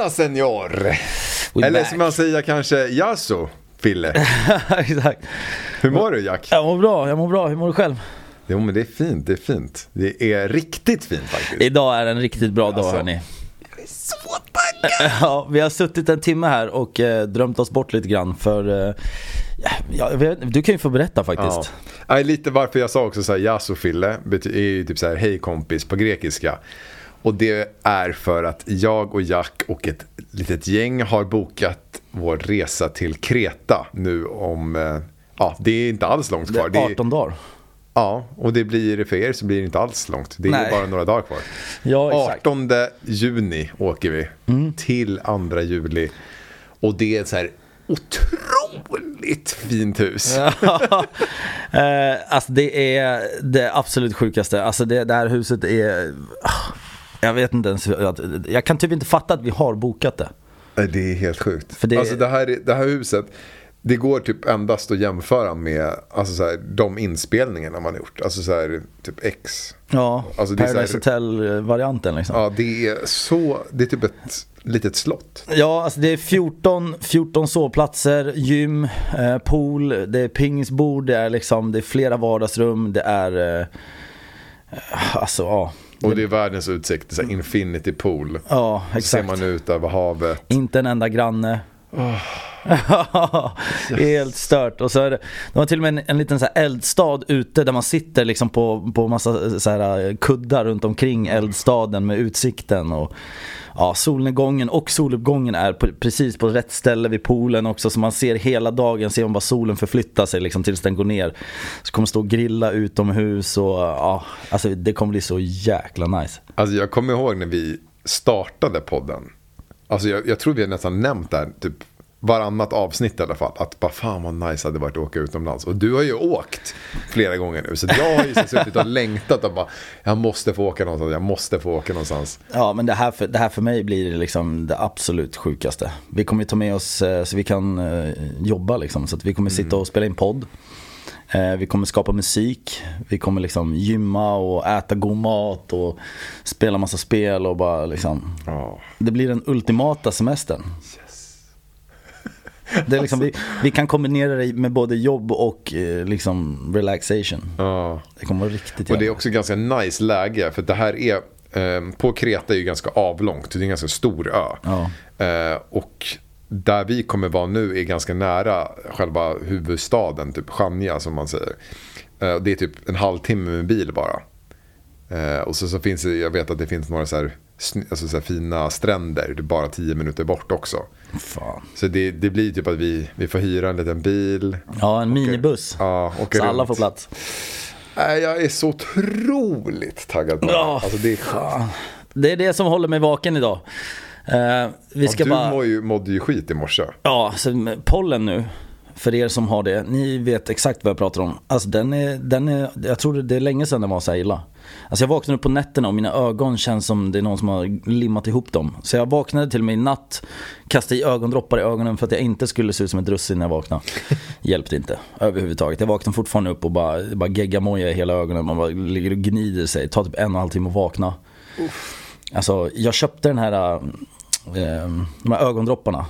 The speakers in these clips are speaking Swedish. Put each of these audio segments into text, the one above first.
Hola senor! We Eller back. som man säger kanske, Yasso, Fille. Exakt. Hur mår du Jack? Jag mår bra, jag mår bra. Hur mår du själv? Jo men det är fint, det är fint. Det är riktigt fint faktiskt. Idag är en riktigt bra dag Alltså. hörni. Så taggad! Ja, vi har suttit en timme här och eh, drömt oss bort lite grann för eh, ja, jag Du kan ju få berätta Ja. faktiskt. Nej, lite varför jag sa också så här, Yasso Fille är ju typ så här, hej kompis på grekiska. Och det är för att jag och Jack och ett litet gäng har bokat vår resa till Kreta nu om, eh, ja det är inte alls långt Det kvar. är 18 dagar. Ja, och det blir för er så blir det inte alls långt. Det är Nej. bara några dagar kvar. Ja, exakt. 18 juni åker vi till 2 juli. Och det är så här otroligt fint hus. eh, alltså det är det absolut sjukaste. Alltså det, det här huset är... Jag vet inte ens, jag, jag kan typ inte fatta att vi har bokat det. Nej, Det är helt sjukt. För det- Alltså det här, det här huset, det går typ endast att jämföra med alltså så här, de inspelningarna man har gjort. Alltså så här, typ X. Ja, Alltså Paradise Hotel-varianten liksom. Ja, det är så, det är typ ett litet slott. Ja, alltså det är 14, 14 sovplatser, gym, eh, pool, det är pingisbord, det är liksom, det är flera vardagsrum, det är... Eh, alltså ja. Och det är världens utsikt, så här infinity pool. Ja, Så ser exakt. man ut över havet. Inte en enda granne. Helt stört. Och så är det, de har till och med en, en liten så här eldstad ute där man sitter liksom på, på massa så här eh, kuddar runt omkring eldstaden med utsikten. Och, ja, solnedgången och soluppgången är på, precis på rätt ställe vid poolen också. Så man ser hela dagen, ser man bara solen förflytta sig liksom tills den går ner. Så kommer stå och grilla utomhus och ja, alltså det kommer bli så jäkla nice. Alltså jag kommer ihåg när vi startade podden. Alltså jag, jag tror vi har nästan nämnt det här, typ varannat avsnitt i alla fall. Att bara fan vad nice hade varit att åka utomlands. Och du har ju åkt flera gånger nu. Så jag har ju så suttit och längtat och bara, jag måste få åka någonstans, jag måste få åka någonstans. Ja men det här, för, det här för mig blir liksom det absolut sjukaste. Vi kommer ju ta med oss eh, så vi kan eh, jobba liksom. Så att vi kommer sitta och spela in podd. Eh, vi kommer skapa musik. Vi kommer liksom gymma och äta god mat och spela massa spel och bara liksom. Det blir den ultimata semestern. Det är liksom, vi, vi kan kombinera det med både jobb och eh, liksom relaxation. Ja. Det kommer vara riktigt Och det är också ganska nice läge. För det här är, eh, på Kreta är ju ganska avlångt. Det är en ganska stor ö. Ja. Eh, och där vi kommer vara nu är ganska nära själva huvudstaden, typ Chania som man säger. Eh, det är typ en halvtimme med bil bara. Eh, och så, så finns det, jag vet att det finns några så här, alltså så fina stränder, det är bara tio minuter bort också. Fan. Så det, det blir typ att vi, vi får hyra en liten bil. Ja, en minibuss. Ja, så alla runt. får plats. Jag är så otroligt taggad på det. Ja, Alltså det är fan. Det är det som håller mig vaken idag. Eh, vi ska ja, du bara... mår ju, mådde ju skit i morse. Ja, så pollen nu. För er som har det, ni vet exakt vad jag pratar om. Alltså den är, den är, jag tror det är länge sedan den var så här illa. Alltså jag vaknade upp på nätterna och mina ögon känns som det är någon som har limmat ihop dem. Så jag vaknade till och med i natt, kastade i ögondroppar i ögonen för att jag inte skulle se ut som ett russin när jag vaknade. Hjälpte inte överhuvudtaget. Jag vaknade fortfarande upp och bara, bara geggamoja i hela ögonen. Man bara ligger och gnider sig. Tar typ en och en halv timme att vakna. Alltså jag köpte den här, äh, de här ögondropparna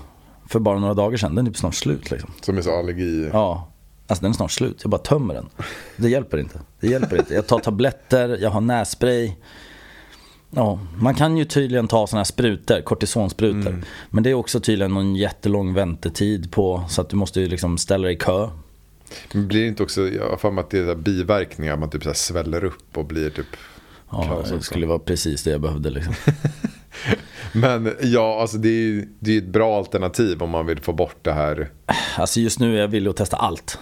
för bara några dagar sedan. Den är typ snart slut liksom. Som är så allergi. Ja, alltså den är snart slut. Jag bara tömmer den. Det hjälper inte. Det hjälper inte. Jag tar tabletter, jag har nässpray. Ja, man kan ju tydligen ta sådana här sprutor, kortisonsprutor. Men det är också tydligen någon jättelång väntetid på så att du måste ju liksom ställa dig i kö. Men blir det inte också, jag har för mig att det är biverkningar, man typ så sväller upp och blir typ Ja, det skulle vara precis det jag behövde liksom. Men ja, alltså det är ju det är ett bra alternativ om man vill få bort det här. Alltså just nu är jag villig att testa allt.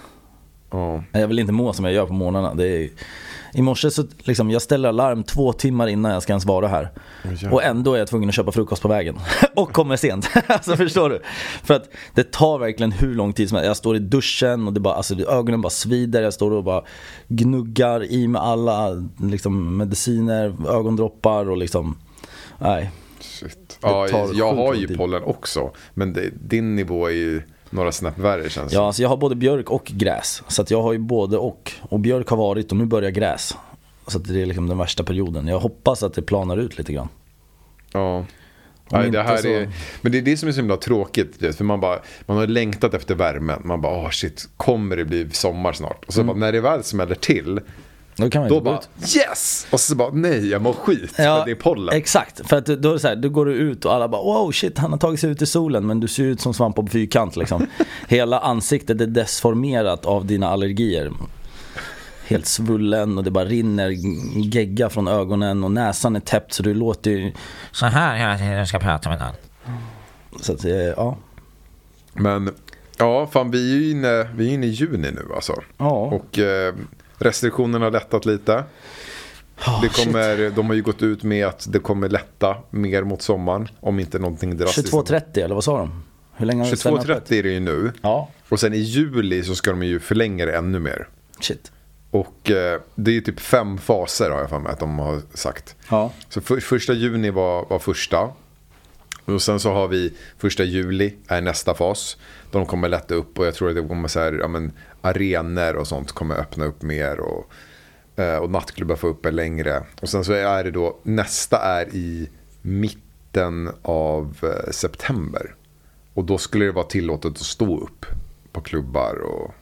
Ja, Jag vill inte må som jag gör på morgnarna. Är... I morse så liksom, jag ställer alarm två timmar innan jag ska ens vara här. jävlar. och ändå är jag tvungen att köpa frukost på vägen. och kommer sent. alltså förstår du? För att det tar verkligen hur lång tid som helst. Jag står i duschen och det bara, alltså, ögonen bara svider. Jag står och bara gnuggar i med alla liksom, mediciner, ögondroppar och liksom... Nej. shit. Ja, jag har ju pollen också. Men det, din nivå är ju några snäpp värre känns det Ja, alltså jag har både björk och gräs. Så att jag har ju både och. Och björk har varit och nu börjar gräs. Så att det är liksom den värsta perioden. Jag hoppas att det planar ut lite grann. Ja. Nej, det här så- är, men det är det som är så himla tråkigt. För man, bara, man har längtat efter värmen. Man bara, åh shit, kommer det bli sommar snart? Och så bara, när det väl smäller till, Då kan man då inte gå bara, ut. yes! Och så bara, nej, jag mår skit. för det är pollen. Exakt, för att då, är det så här, då går du ut och alla bara wow shit han har tagit sig ut i solen men du ser ut som svamp på fyrkant liksom. Hela ansiktet är desformerat av dina allergier. Helt svullen och det bara rinner gegga från ögonen och näsan är täppt så du låter ju... Så här hela tiden ska prata med någon. Så att, eh, ja. Men, ja, fan vi är ju inne, vi är inne i juni nu alltså. Ja. Och eh, restriktionerna har lättat lite. Oh, Det kommer, de har ju gått ut med att det kommer lätta mer mot sommaren. Om inte någonting drastiskt. 22.30 eller vad sa de? Hur länge har det stannat öppet? 22.30 är det ju nu. Ja, Och sen i juli så ska de ju förlänga det ännu mer. shit. Och eh, det är ju typ fem faser har jag för mig att de har sagt. Ja. Så för, första juni var, var första. Och sen så har vi första juli är nästa fas. De kommer lätta upp och jag tror att det kommer så här, ja men arenor och sånt kommer öppna upp mer. Och, eh, och nattklubbar får uppe längre. Och sen så är det då, nästa är i mitten av eh, september. Och då skulle det vara tillåtet att stå upp på klubbar och,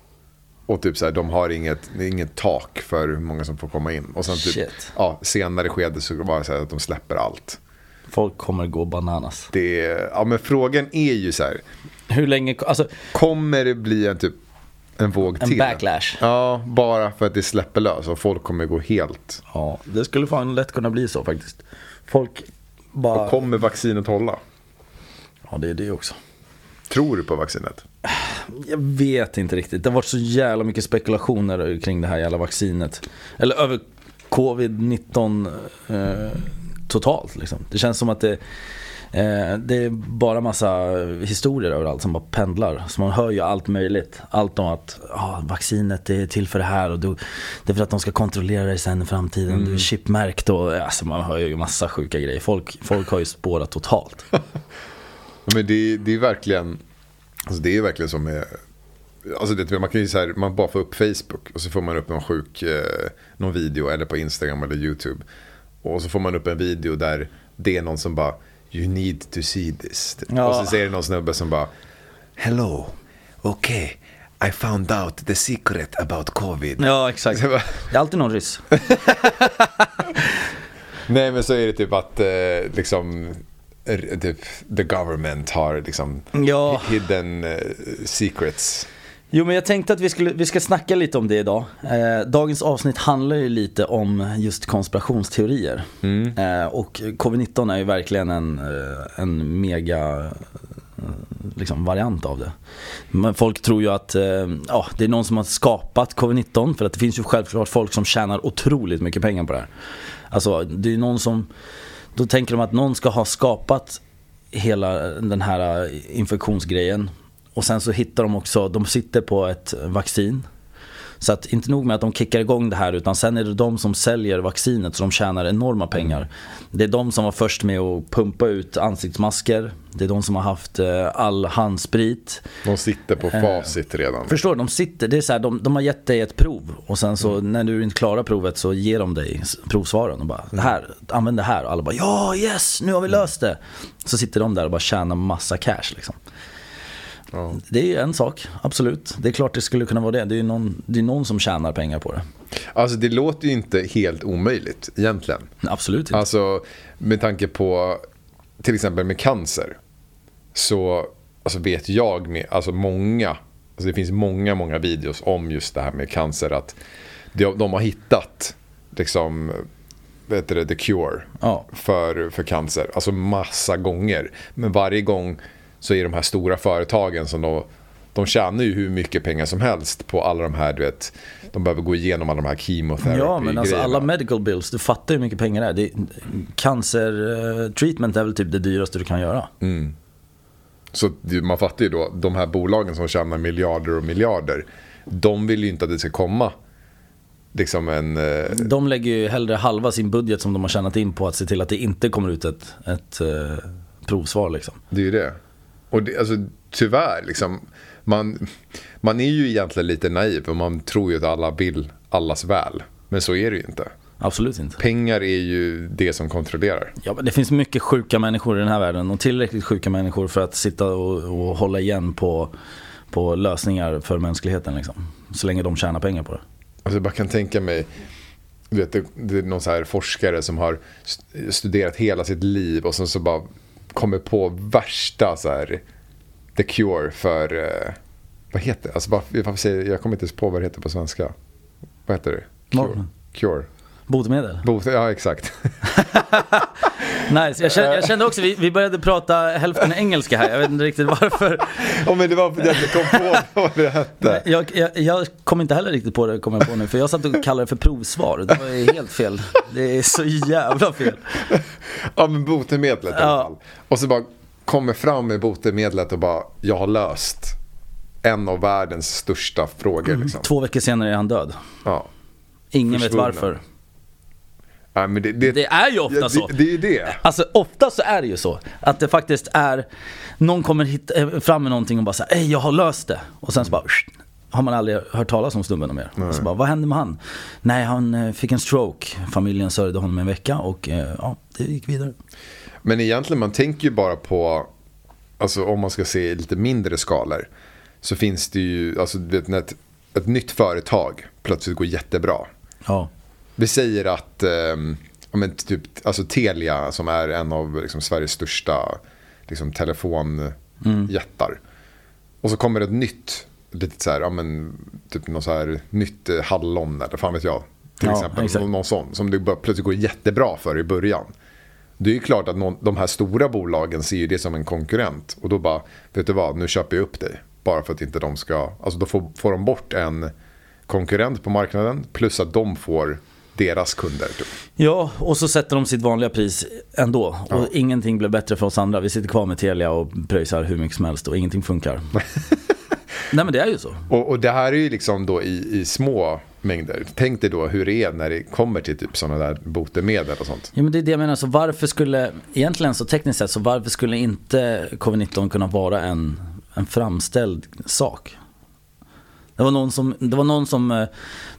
och typ så här, de har inget, inget tak för hur många som får komma in. Och sen typ, Shit. ja, senare skede så var det så här att de släpper allt. Folk kommer gå bananas. Det ja men frågan är ju så här, Hur länge, alltså kommer det bli en typ en våg en till? backlash. Ja, bara för att det släpper lös och folk kommer gå helt. Ja, det skulle fan lätt kunna bli så faktiskt. Folk bara... Och kommer vaccinet hålla? Ja, det är det också. Tror du på vaccinet? Jag vet inte riktigt. Det har varit så jävla mycket spekulationer kring det här jävla vaccinet. Eller över covid-19 eh, totalt liksom. Det känns som att det, eh, det är bara massa historier överallt som bara pendlar. Så man hör ju allt möjligt. Allt om att ah, vaccinet är till för det här och då, det är för att de ska kontrollera dig sen i framtiden. Du är chipmärkt och alltså man hör ju massa sjuka grejer. Folk, folk har ju spårat totalt. Men det, det är verkligen, alltså det är verkligen som med, alltså det, man kan ju så här, man bara får upp Facebook och så får man upp någon sjuk, eh, någon video eller på Instagram eller YouTube. Och så får man upp en video där det är någon som bara, you need to see this. Ja. Och så säger det någon snubbe som bara, hello, okay, I found out the secret about covid. Ja, exakt. Bara, Det är alltid någon ryss. Nej men så är det typ att eh, liksom typ, the government har liksom Ja. hidden eh, secrets. Jo men jag tänkte att vi, skulle, vi ska snacka lite om det idag. Eh, dagens avsnitt handlar ju lite om just konspirationsteorier. Eh, och covid-19 är ju verkligen en, eh, en mega eh, liksom, variant av det. Men folk tror ju att eh, ja, det är någon som har skapat covid-19 för att det finns ju självklart folk som tjänar otroligt mycket pengar på det här. Alltså det är någon som, då tänker de att någon ska ha skapat hela den här eh, infektionsgrejen och sen så hittar de också, de sitter på ett vaccin. Så att inte nog med att de kickar igång det här utan sen är det de som säljer vaccinet så de tjänar enorma pengar. Det är de som var först med att pumpa ut ansiktsmasker. Det är de som har haft eh, all handsprit. De sitter på facit redan. Förstår du? De sitter, det är så här, de, de har gett dig ett prov och sen så när du inte klarar provet så ger de dig provsvaren och bara det här, använd det här och alla bara ja yes nu har vi löst det. Så sitter de där och bara tjänar massa cash liksom. Ja. Det är ju en sak, absolut. Det är klart det skulle kunna vara det. Det är ju någon, det är någon som tjänar pengar på det. Alltså det låter ju inte helt omöjligt egentligen. Absolut inte. Alltså med tanke på till exempel med cancer. Så alltså, vet jag med, alltså många, alltså det finns många, många videos om just det här med cancer. Att de, de har hittat liksom, heter det, the cure Ja. för, för cancer. Alltså massa gånger. Men varje gång så är de här stora företagen som då, de tjänar ju hur mycket pengar som helst på alla de här, du vet, de behöver gå igenom alla de här chemotherapy Ja men alltså alla medical bills, du fattar hur mycket pengar det är. Det cancer eh, treatment är väl typ det dyraste du kan göra. Så det- man fattar ju då, de här bolagen som tjänar miljarder och miljarder, de vill ju inte att det ska komma liksom en... eh, De lägger ju hellre halva sin budget som de har tjänat in på att se till att det inte kommer ut ett, ett eh, provsvar liksom. Det är ju det. Och det, alltså, tyvärr, liksom, man, man är ju egentligen lite naiv och man tror ju att alla vill allas väl. Men så är det ju inte. Absolut inte. Pengar är ju det som kontrollerar. Ja, men det finns mycket sjuka människor i den här världen och tillräckligt sjuka människor för att sitta och, och hålla igen på, på lösningar för mänskligheten. Liksom. Så länge de tjänar pengar på det. Alltså jag bara kan tänka mig, du vet, det, är någon så här forskare som har st- studerat hela sitt liv och sen så bara kommer på värsta så här, the cure för, eh, vad heter det? Alltså bara, varför säger, jag kommer inte ens på vad det heter på svenska. Vad heter det? Cure. Vad? Cure. Botemedel. Bot, ja, exakt. Nice. Jag kände, jag kände också, vi, vi började prata hälften engelska här. Jag vet inte riktigt varför. Ja, men det var för att jag kom på vad det hette. Jag, jag, jag kom inte heller riktigt på det, kom jag på nu. För jag satt och kallade det för provsvar. Det var helt fel. Det är så jävla fel. Ja, men botemedlet i alla fall. Och så bara kommer fram med botemedlet och bara, jag har löst en av världens största frågor. Liksom. Två veckor senare är han död. Ja. Ingen vet varför. Ja, men det, det, Det är ju ofta ja, så. Det, är det. Alltså ofta så är det ju så att det faktiskt är Någon kommer hit, eh, fram med någonting och bara säger Ey jag har löst det Och sen så bara Har man aldrig hört talas om snubben mer så bara, vad hände med han? Nej han eh, fick en stroke Familjen sörjde honom en vecka och eh, ja, det gick vidare Men egentligen, man tänker ju bara på, alltså om man ska se i lite mindre skalor, så finns det ju, alltså vet när ett, ett nytt företag plötsligt går jättebra. Ja, Vi säger att, ja, men typ, alltså Telia som är en av liksom, Sveriges största liksom, telefonjättar. Och så kommer ett nytt, lite så här, ja, men, typ något så här nytt eh, hallon eller fan vet jag. Till Ja, exempel, exakt. någon, sån som det plötsligt går jättebra för i början. Det är ju klart att någon, de här stora bolagen ser ju det som en konkurrent. Och då bara, vet du vad, nu köper jag upp dig. Bara för att inte de ska, alltså då får, får de bort en konkurrent på marknaden. Plus att de får deras kunder. Typ. ja och så sätter de sitt vanliga pris ändå Och ingenting blev bättre för oss andra Vi sitter kvar med Telia och pröjsar hur mycket som helst och ingenting funkar Nej men det är ju så Och, och det här är ju liksom då i, i små mängder. Tänk dig då hur det är när det kommer till typ sådana där botemedel och sånt. Ja men det är det jag menar, så varför skulle, egentligen så tekniskt sett så varför skulle inte covid-19 kunna vara en, en framställd sak? Det var någon som, det var någon som eh,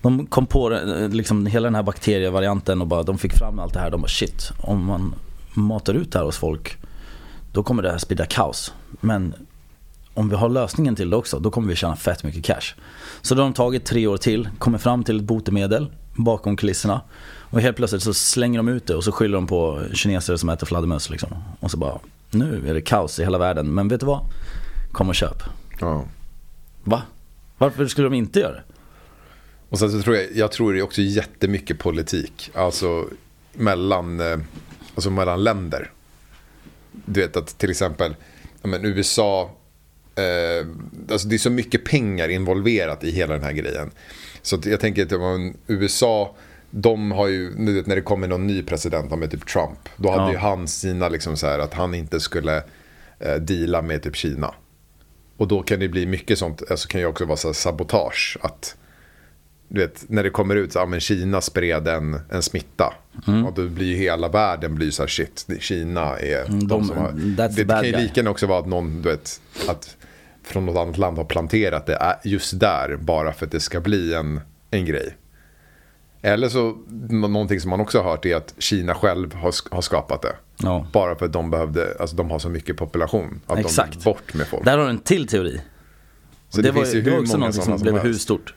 de kom på eh, liksom hela den här bakterievarianten och bara, de fick fram allt det här. De bara shit, om man matar ut det här hos folk då kommer det här sprida kaos. Men om vi har lösningen till det också, då kommer vi tjäna fett mycket cash. Så då har de tagit tre år till, kommer fram till ett botemedel bakom kulisserna. Och helt plötsligt så slänger de ut det och så skyller de på kineser som äter fladdermöss liksom. Och så bara, nu är det kaos i hela världen. Men vet du vad? Kom och köp. Ja. Va? Varför skulle de inte göra det? Och sen så tror jag, jag tror det är också jättemycket politik. Alltså mellan, eh, alltså mellan länder. Du vet att till exempel men USA, eh, alltså det är så mycket pengar involverat i hela den här grejen. Så jag tänker att men USA, de har ju, när det kommer någon ny president, med typ Trump, då hade Ja. ju han sina liksom så här att han inte skulle eh, deala med typ Kina. Och då kan det bli mycket sånt, alltså kan ju också vara så sabotage. Att du vet, när det kommer ut så ja, men Kina spred en, en smitta. Och då blir ju hela världen blir så här shit, Kina är de, Mm, de- som har... Det, kan ju lika gärna också vara att någon, du vet, att från något annat land har planterat det är just där bara för att det ska bli en, en grej. Eller så, nå- någonting som man också har hört är att Kina själv har, har skapat det. Ja. Bara för att de behövde, alltså de har så mycket population. Att de Exakt. vill bort med folk. Där har du en till teori. Så det det, var, finns ju det var också någonting som som blev hur stort.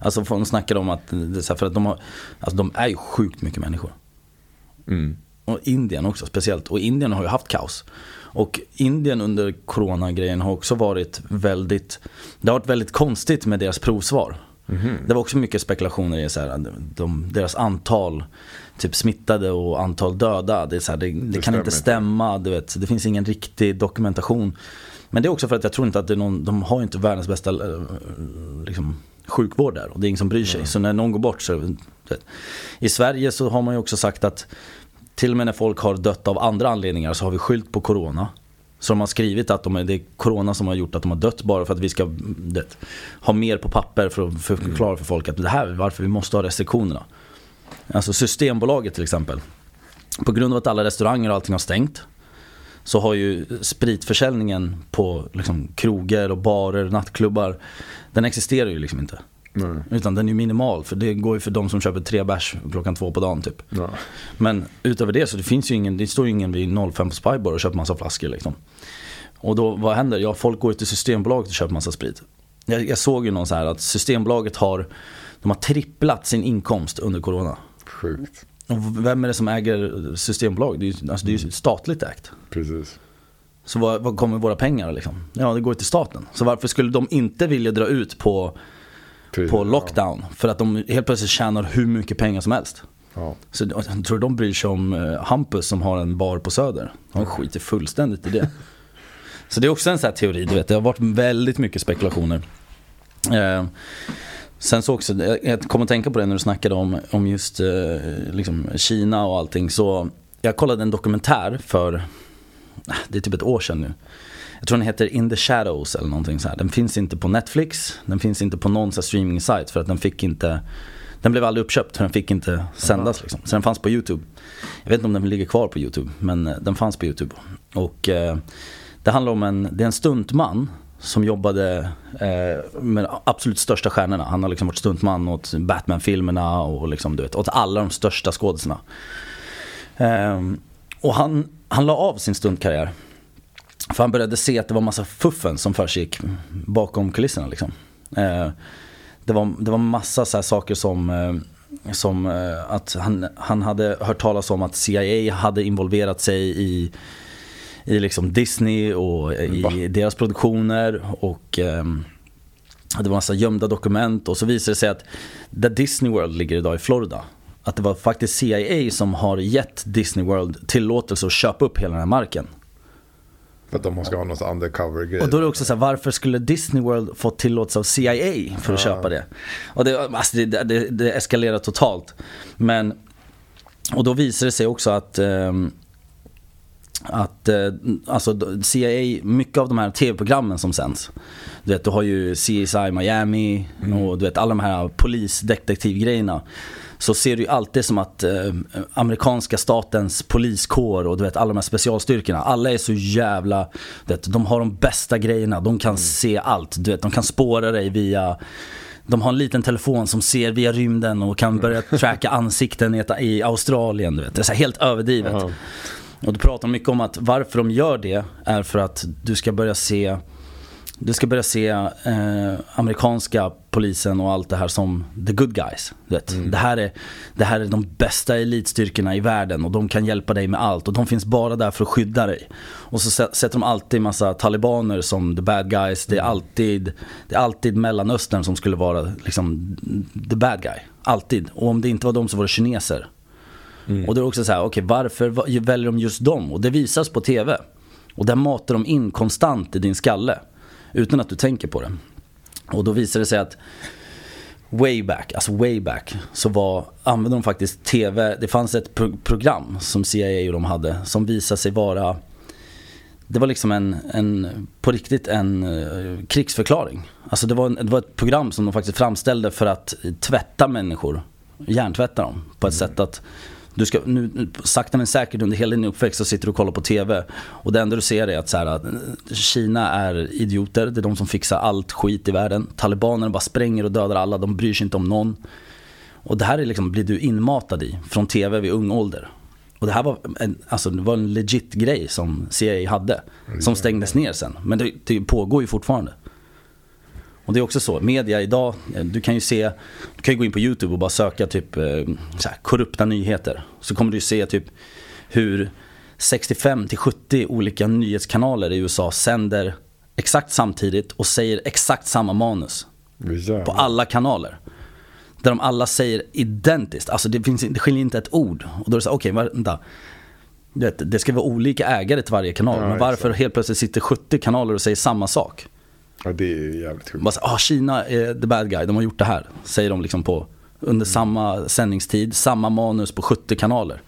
Alltså folk snackade om att, för att de har, alltså de är ju sjukt mycket människor. Mm. Och Indien också speciellt. Och Indien har ju haft kaos. Och Indien under coronagrejen har också varit väldigt, det har varit väldigt konstigt med deras provsvar. Mhm. Det var också mycket spekulationer i så här, de, deras antal typ smittade och antal döda. Det, är så här, det, det, kan inte stämma, du vet. det finns ingen riktig dokumentation. Men det är också för att jag tror inte att det är någon, de har inte världens bästa eh, liksom, sjukvård där och det är ingen som bryr sig. Så när någon går bort så, vet. I Sverige så har man ju också sagt att till och med när folk har dött av andra anledningar så har vi skyllt på corona. Så de har skrivit att de är, det är corona som har gjort att de har dött bara för att vi ska det, ha mer på papper för att för- förklara för folk att det här är varför vi måste ha restriktionerna. Alltså Systembolaget till exempel. På grund av att alla restauranger och allting har stängt så har ju spritförsäljningen på liksom, kroger och barer, nattklubbar, den existerar ju liksom inte. Nej. Utan den är ju minimal, för det går ju för de som köper tre bärs klockan två på dagen typ. Ja. Men utöver det så det finns ju ingen, det står ju ingen vid 05 på Spybar och köper massa flaskor liksom. Och då, vad händer? Ja, folk går ju till Systembolaget och köper massa sprit. Jag, jag såg ju någon så här att Systembolaget har, de har tripplat sin inkomst under Corona. Sjukt. Och vem är det som äger Systembolaget? Det är ju, alltså det är ju statligt ägt. Precis. Så vad, vad kommer våra pengar liksom? Ja, det går till staten. Så varför skulle de inte vilja dra ut på, Precis. på lockdown? För att de helt plötsligt tjänar hur mycket pengar som helst. Ja. Så jag tror de bryr sig om eh, Hampus som har en bar på Söder. De skiter fullständigt i det. Så det är också en sån här teori, du vet. Det har varit väldigt mycket spekulationer. Eh, sen så också, jag- kom att tänka på det när du snackade om, om just eh, liksom Kina och allting. Så jag kollade en dokumentär för, ah, det är typ ett år sedan nu. Jag tror den heter In the Shadows eller någonting så här. Den finns inte på Netflix, den finns inte på någon streaming site för att den fick inte den blev aldrig uppköpt för den fick inte sändas liksom. Så den fanns på YouTube. Jag vet inte om den ligger kvar på YouTube, men eh, den fanns på YouTube. Och eh, det handlar om en, det är en stuntman som jobbade eh, med de absolut största stjärnorna. Han har liksom varit stuntman åt Batman-filmerna och liksom, du vet, åt alla de största skådisarna. Eh, och han, han la av sin stuntkarriär. För han började se att det var massa fuffen som försiggick bakom kulisserna liksom. Eh, det, var, det var massa så här saker som, eh, som eh, att han, han hade hört talas om att CIA hade involverat sig i, i liksom Disney och i Va? deras produktioner. Och ehm, det var massa gömda dokument och så visade det sig att där Disney World ligger idag i Florida att det var faktiskt CIA som har gett Disney World tillåtelse att köpa upp hela den här marken. För att de ska ha någon sån undercover-grej. Och då är det också så här, varför skulle Disney World få tillåtelse av CIA för att köpa det? Och det, alltså det, det, det eskalerar totalt. Men, och då visar det sig också att ehm, att eh, alltså CIA, mycket av de här tv-programmen som sänds Du vet, du har ju CSI Miami och du vet alla de här polisdetektivgrejerna Så ser du ju alltid som att eh, amerikanska statens poliskår och du vet alla de här specialstyrkorna Alla är så jävla, du vet, de har de bästa grejerna, de kan se allt Du vet, de kan spåra dig via de har en liten telefon som ser via rymden och kan börja tracka ansikten i, Australien. Du vet. Det är så helt överdrivet. Ja. Och du pratar mycket om att varför de gör det är för att du ska börja se du ska börja se eh, amerikanska polisen och allt det här som the good guys. Vet. Det, här är, det här är de bästa elitstyrkorna i världen och de kan hjälpa dig med allt. Och de finns bara där för att skydda dig. Och så sä- sätter de alltid massa talibaner som the bad guys. Det är alltid, det är alltid Mellanöstern som skulle vara liksom, the bad guy. Alltid. Och om det inte var de så var det kineser. Och då är det också så här, okej varför va- väljer de just dem? Och det visas på TV. Och där matar de in konstant i din skalle. Utan att du tänker på det. Och då visar det sig att way back, alltså way back, så var, använde de faktiskt TV, det fanns ett pro- program som CIA och de hade som visade sig vara det var liksom en, en på riktigt en eh, krigsförklaring. Alltså det var, en, det var ett program som de faktiskt framställde för att tvätta människor, hjärntvätta dem på ett sätt att du ska, nu, sakta men säkert under hela din uppväxt så sitter du och kollar på TV och det enda du ser är att, så här, att eh, Kina är idioter, det är de som fixar allt skit i världen. Talibanerna bara spränger och dödar alla, de bryr sig inte om någon. Och det här är liksom, blir du inmatad i från TV vid ung ålder. Och det här var en, alltså det var en legit grej som CIA hade. Som stängdes ner sen. Men det, det pågår ju fortfarande. Och det är också så, media idag, eh, du kan ju se, du kan ju gå in på YouTube och bara söka typ eh, så här, korrupta nyheter. Så kommer du ju se typ hur 65 till 70 olika nyhetskanaler i USA sänder exakt samtidigt och säger exakt samma manus på alla kanaler. Där de alla säger identiskt, alltså det, finns, det skiljer inte ett ord. Och då är det så här, okej vänta. Det, det ska vara olika ägare till varje kanal. Ja, men varför helt plötsligt sitter 70 kanaler och säger samma sak? Ja, det är ju jävligt sjukt. Bara så, ah, Kina är the bad guy, de har gjort det här. Säger de liksom på under samma sändningstid, samma manus på 70 kanaler.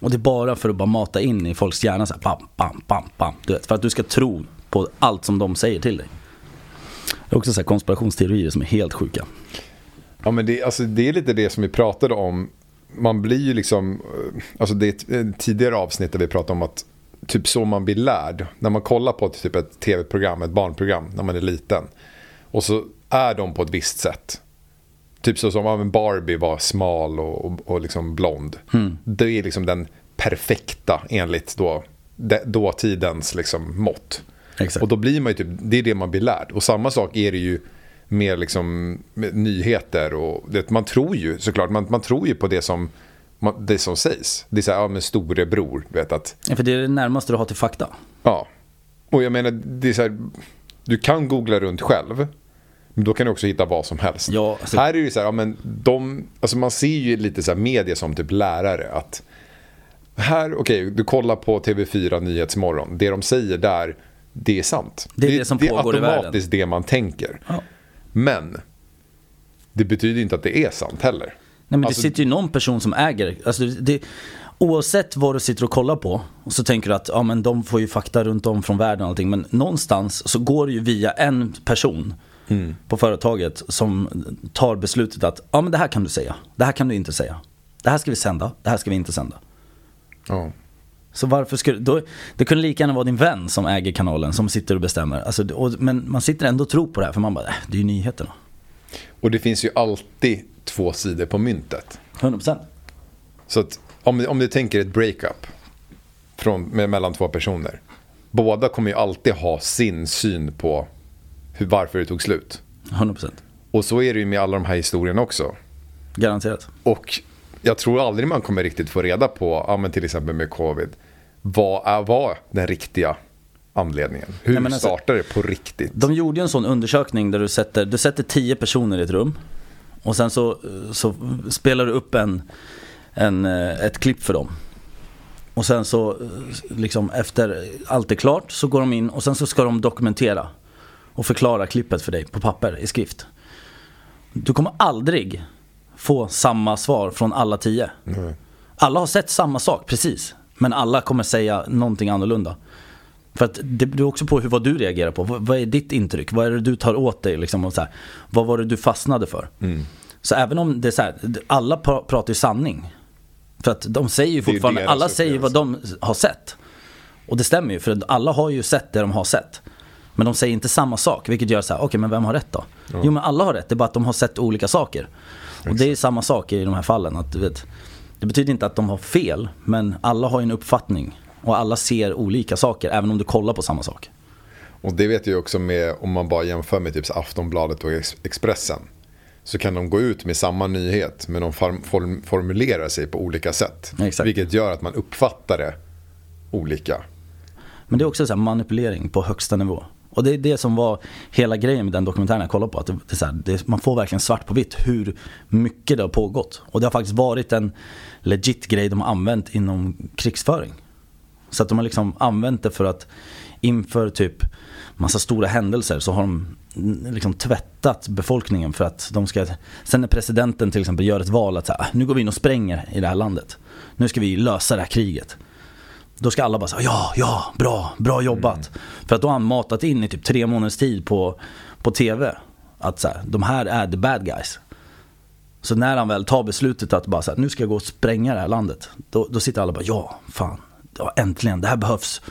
Och det är bara för att bara mata in i folks hjärna så här, bam, bam, bam, bam. Du vet, för att du ska tro på allt som de säger till dig. Det är också så här konspirationsteorier som är helt sjuka. Ja, men det, alltså, det är lite det som vi pratade om. Man blir ju liksom, eh, alltså det är ett, ett tidigare avsnitt där vi pratade om att typ så man blir lärd. När man kollar på typ ett tv-program, ett barnprogram när man är liten. Och så är de på ett visst sätt. Typ så som Barbie var smal och, och, och liksom blond. Det är liksom den perfekta enligt då, de- dåtidens liksom mått. Exakt. Och då blir man ju typ, det är det man blir lärd. Och samma sak är det ju med liksom med nyheter och det, man tror ju såklart, man, man tror ju på det som, det som sägs. Det är så här, ja men storebror, du vet att, Ja, för det är det närmaste du har till fakta. ja. Och jag menar, det är så här, du kan googla runt själv. Men då kan du också hitta vad som helst. Ja, alltså- Här är det så här, ja, men de, alltså man ser ju lite så här media som typ lärare. att Här, okej, du kollar på TV4 Nyhetsmorgon. Det de säger där, det är sant. Det är det som pågår i Det är världen. automatiskt det man tänker. Ja. Men det betyder inte att det är sant heller. Nej men Alltså- det sitter ju någon person som äger, alltså det, oavsett vad du sitter och kollar på så tänker du att ja, men de får ju fakta runt om från världen och allting men någonstans så går det ju via en person Mm. på företaget som tar beslutet att ja men det här kan du säga, det här kan du inte säga. Det här ska vi sända, det här ska vi inte sända. Ja. Så varför skulle, då, det kunde lika gärna vara din vän som äger kanalen som sitter och bestämmer. Alltså, och, men man sitter ändå och tror på det här för man bara, äh, det är ju nyheterna. Och det finns ju alltid två sidor på myntet. 100%. Så att om, om du tänker ett breakup från, med, mellan två personer. Båda kommer ju alltid ha sin syn på hur, varför det tog slut. 100%. Och så är det ju med alla de här historierna också. Garanterat. Och jag tror aldrig man kommer riktigt få reda på, ja, men till exempel med covid, vad är, var den riktiga anledningen? Hur Nej, alltså- startar det på riktigt? De gjorde ju en sån undersökning där du sätter, du sätter tio personer i ett rum och sen så, så spelar du upp en, en, eh, ett klipp för dem. Och sen så, eh, liksom efter allt är klart så går de in och sen så ska de dokumentera och förklara klippet för dig på papper i skrift. Du kommer aldrig få samma svar från alla tio. Alla har sett samma sak, precis. Men alla kommer säga någonting annorlunda. För att det beror också på hur, vad du reagerar på. Vad, vad är ditt intryck? Vad är det du tar åt dig? Liksom, och så här, vad var det du fastnade för? Så även om det är så här, alla pra- pratar ju sanning. För att de säger ju fortfarande, alla säger vad de har sett. Och det stämmer ju, för alla har ju sett det de har sett. Men de säger inte samma sak, vilket gör så här, okej men vem har rätt då? Jo men alla har rätt, det är bara att de har sett olika saker. Och det är samma sak i de här fallen. Att, du vet, det betyder inte att de har fel, men alla har ju en uppfattning. Och alla ser olika saker, även om du kollar på samma sak. Och det vet jag också med, om man bara jämför med typ Aftonbladet och Ex- Expressen. Så kan de gå ut med samma nyhet men de form, form, formulerar sig på olika sätt. Exakt. Vilket gör att man uppfattar det olika. Men det är också så här manipulering på högsta nivå. Och det är det som var hela grejen med den dokumentären jag kollade på. Att det, det här, det, man får verkligen svart på vitt hur mycket det har pågått. Och det har faktiskt varit en legit grej de har använt inom krigsföring. Så att de har liksom använt det för att inför typ massa stora händelser så har de liksom tvättat befolkningen för att de ska Sen när presidenten till exempel gör ett val att så här, "Ah, nu går vi in och spränger i det här landet. Nu ska vi lösa det här kriget. Då ska alla bara säga ja, ja, bra, bra jobbat. För att då har han matat in i typ tre månaders tid på, på TV. Att så här, de här är the bad guys. Så när han väl tar beslutet att bara så här, nu ska jag gå och spränga det här landet. Då, då sitter alla bara ja, fan, ja, äntligen, det här behövs.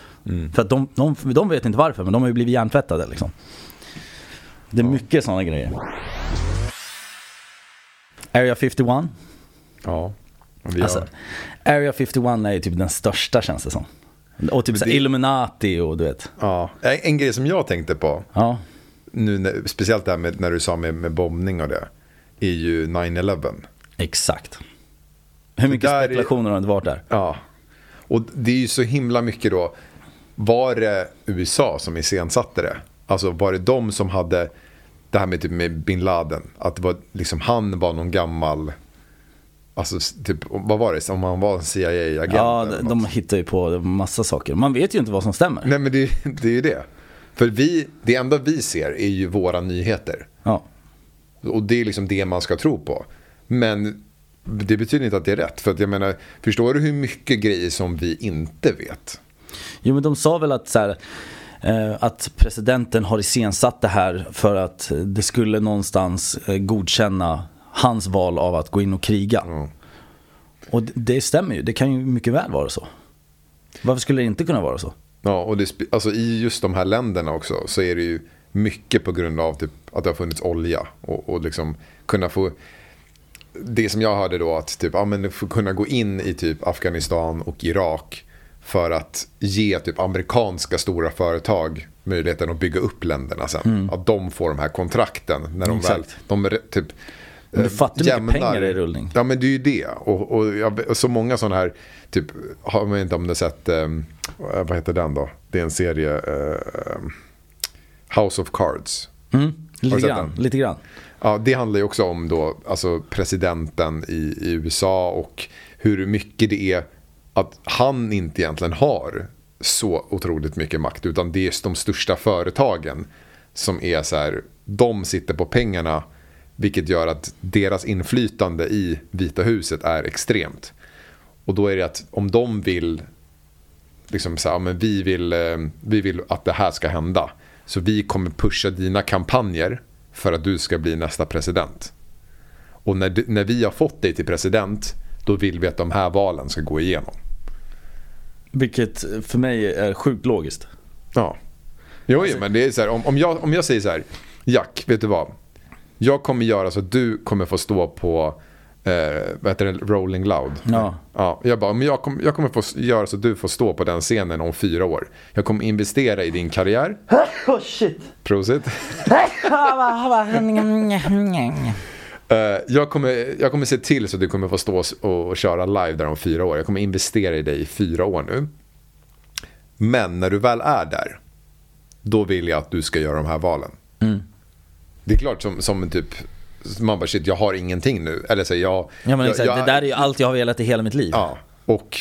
För att de, de, de vet inte varför, men de har ju blivit hjärntvättade liksom. Det är mycket sådana grejer. Area 51. Ja. Vi Alltså, Area 51 är ju typ den största känns det som. Och typ det- Illuminati och du vet. ja. En grej som jag tänkte på, Ja, nu när, speciellt det här med, när du sa med, med bombning och det, är ju 9-11. exakt. Hur mycket där är- spekulationer har det inte varit där? Ja. Och det är ju så himla mycket då. Var det USA som iscensatte det? Alltså var det de som hade det här med, typ med bin Laden? Att det var, liksom, han var någon gammal... Alltså typ, vad var det? Om han var en CIA-agent? Ja, de hittar ju på massa saker. Man vet ju inte vad som stämmer. Nej men det, det är ju det. För vi, det enda vi ser är ju våra nyheter. Ja. Och det är liksom det man ska tro på. Men det betyder inte att det är rätt. För att jag menar, förstår du hur mycket grejer som vi inte vet? Jo men de sa väl att så här, eh, att presidenten har iscensatt det här för att det skulle någonstans eh, godkänna hans val av att gå in och kriga. Ja. Och det, stämmer ju, det kan ju mycket väl vara så. Varför skulle det inte kunna vara så? Ja, och det, alltså, i just de här länderna också så är det ju mycket på grund av typ, att det har funnits olja. Och, och liksom kunna få... det som jag hörde då att typ, ja, men för att kunna gå in i typ Afghanistan och Irak för att ge typ amerikanska stora företag möjligheten att bygga upp länderna sen. Att de får de här kontrakten när de Mm. Exakt. väl, de är typ Men du fattar hur mycket pengar det är i rullning. Ja men det är ju det. Och, och, och så många sådana här, typ, har man inte om du har sett, eh, vad heter den då? Det är en serie, eh, House of Cards. Mm, du lite grann, lite grann. Ja, det handlar ju också om då, alltså presidenten i, i USA och hur mycket det är att han inte egentligen har så otroligt mycket makt. Utan det är de största företagen som är så här, de sitter på pengarna. Vilket gör att deras inflytande i Vita huset är extremt. Och då är det att om de vill liksom så här, men vi, vill, eh, vi vill att det här ska hända. Så vi kommer pusha dina kampanjer för att du ska bli nästa president. Och när, när vi har fått dig till president, då vill vi att de här valen ska gå igenom. Vilket för mig är sjukt logiskt. Ja. Jo, Alltså- men det är så här, om, om, jag, om jag säger så här, Jack, vet du vad? Jag kommer göra så att du kommer få stå på, eh, vad heter det, Rolling Loud. Ja. Ja, jag bara, men jag, kommer, jag kommer få göra så att du får stå på den scenen om fyra år. Jag kommer investera i din karriär. Oh shit. Prosit. Jag, kommer, jag kommer se till så att du kommer få stå och, och köra live där om fyra år. Jag kommer investera i dig i fyra år nu. Men när du väl är där, då vill jag att du ska göra de här valen. Det är klart som, som en typ, man bara shit jag har ingenting nu. Eller så jag, Ja men jag, exakt, jag, det där är ju allt jag har velat i hela mitt liv. Ja, och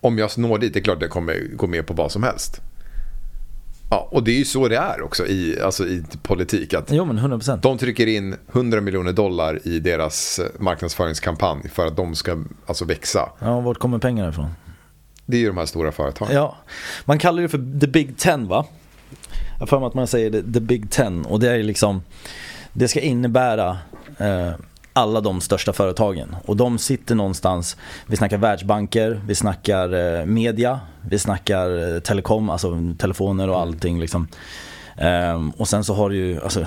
om jag når dit, det är klart att jag kommer gå med på vad som helst. Ja, och det är ju så det är också i, alltså i politik. Att Jo men 100%. de trycker in 100 miljoner dollar i deras eh, marknadsföringskampanj för att de ska alltså växa. Ja, vart kommer pengarna ifrån? Det är ju de här stora företagen. Ja, man kallar det för the big ten va? Jag har för mig att man säger the, big ten och det är ju liksom Det ska innebära eh, alla de största företagen och de sitter någonstans Vi snackar världsbanker, vi snackar eh, media, vi snackar eh, telekom, alltså telefoner och allting liksom Ehm, och sen så har du ju, alltså,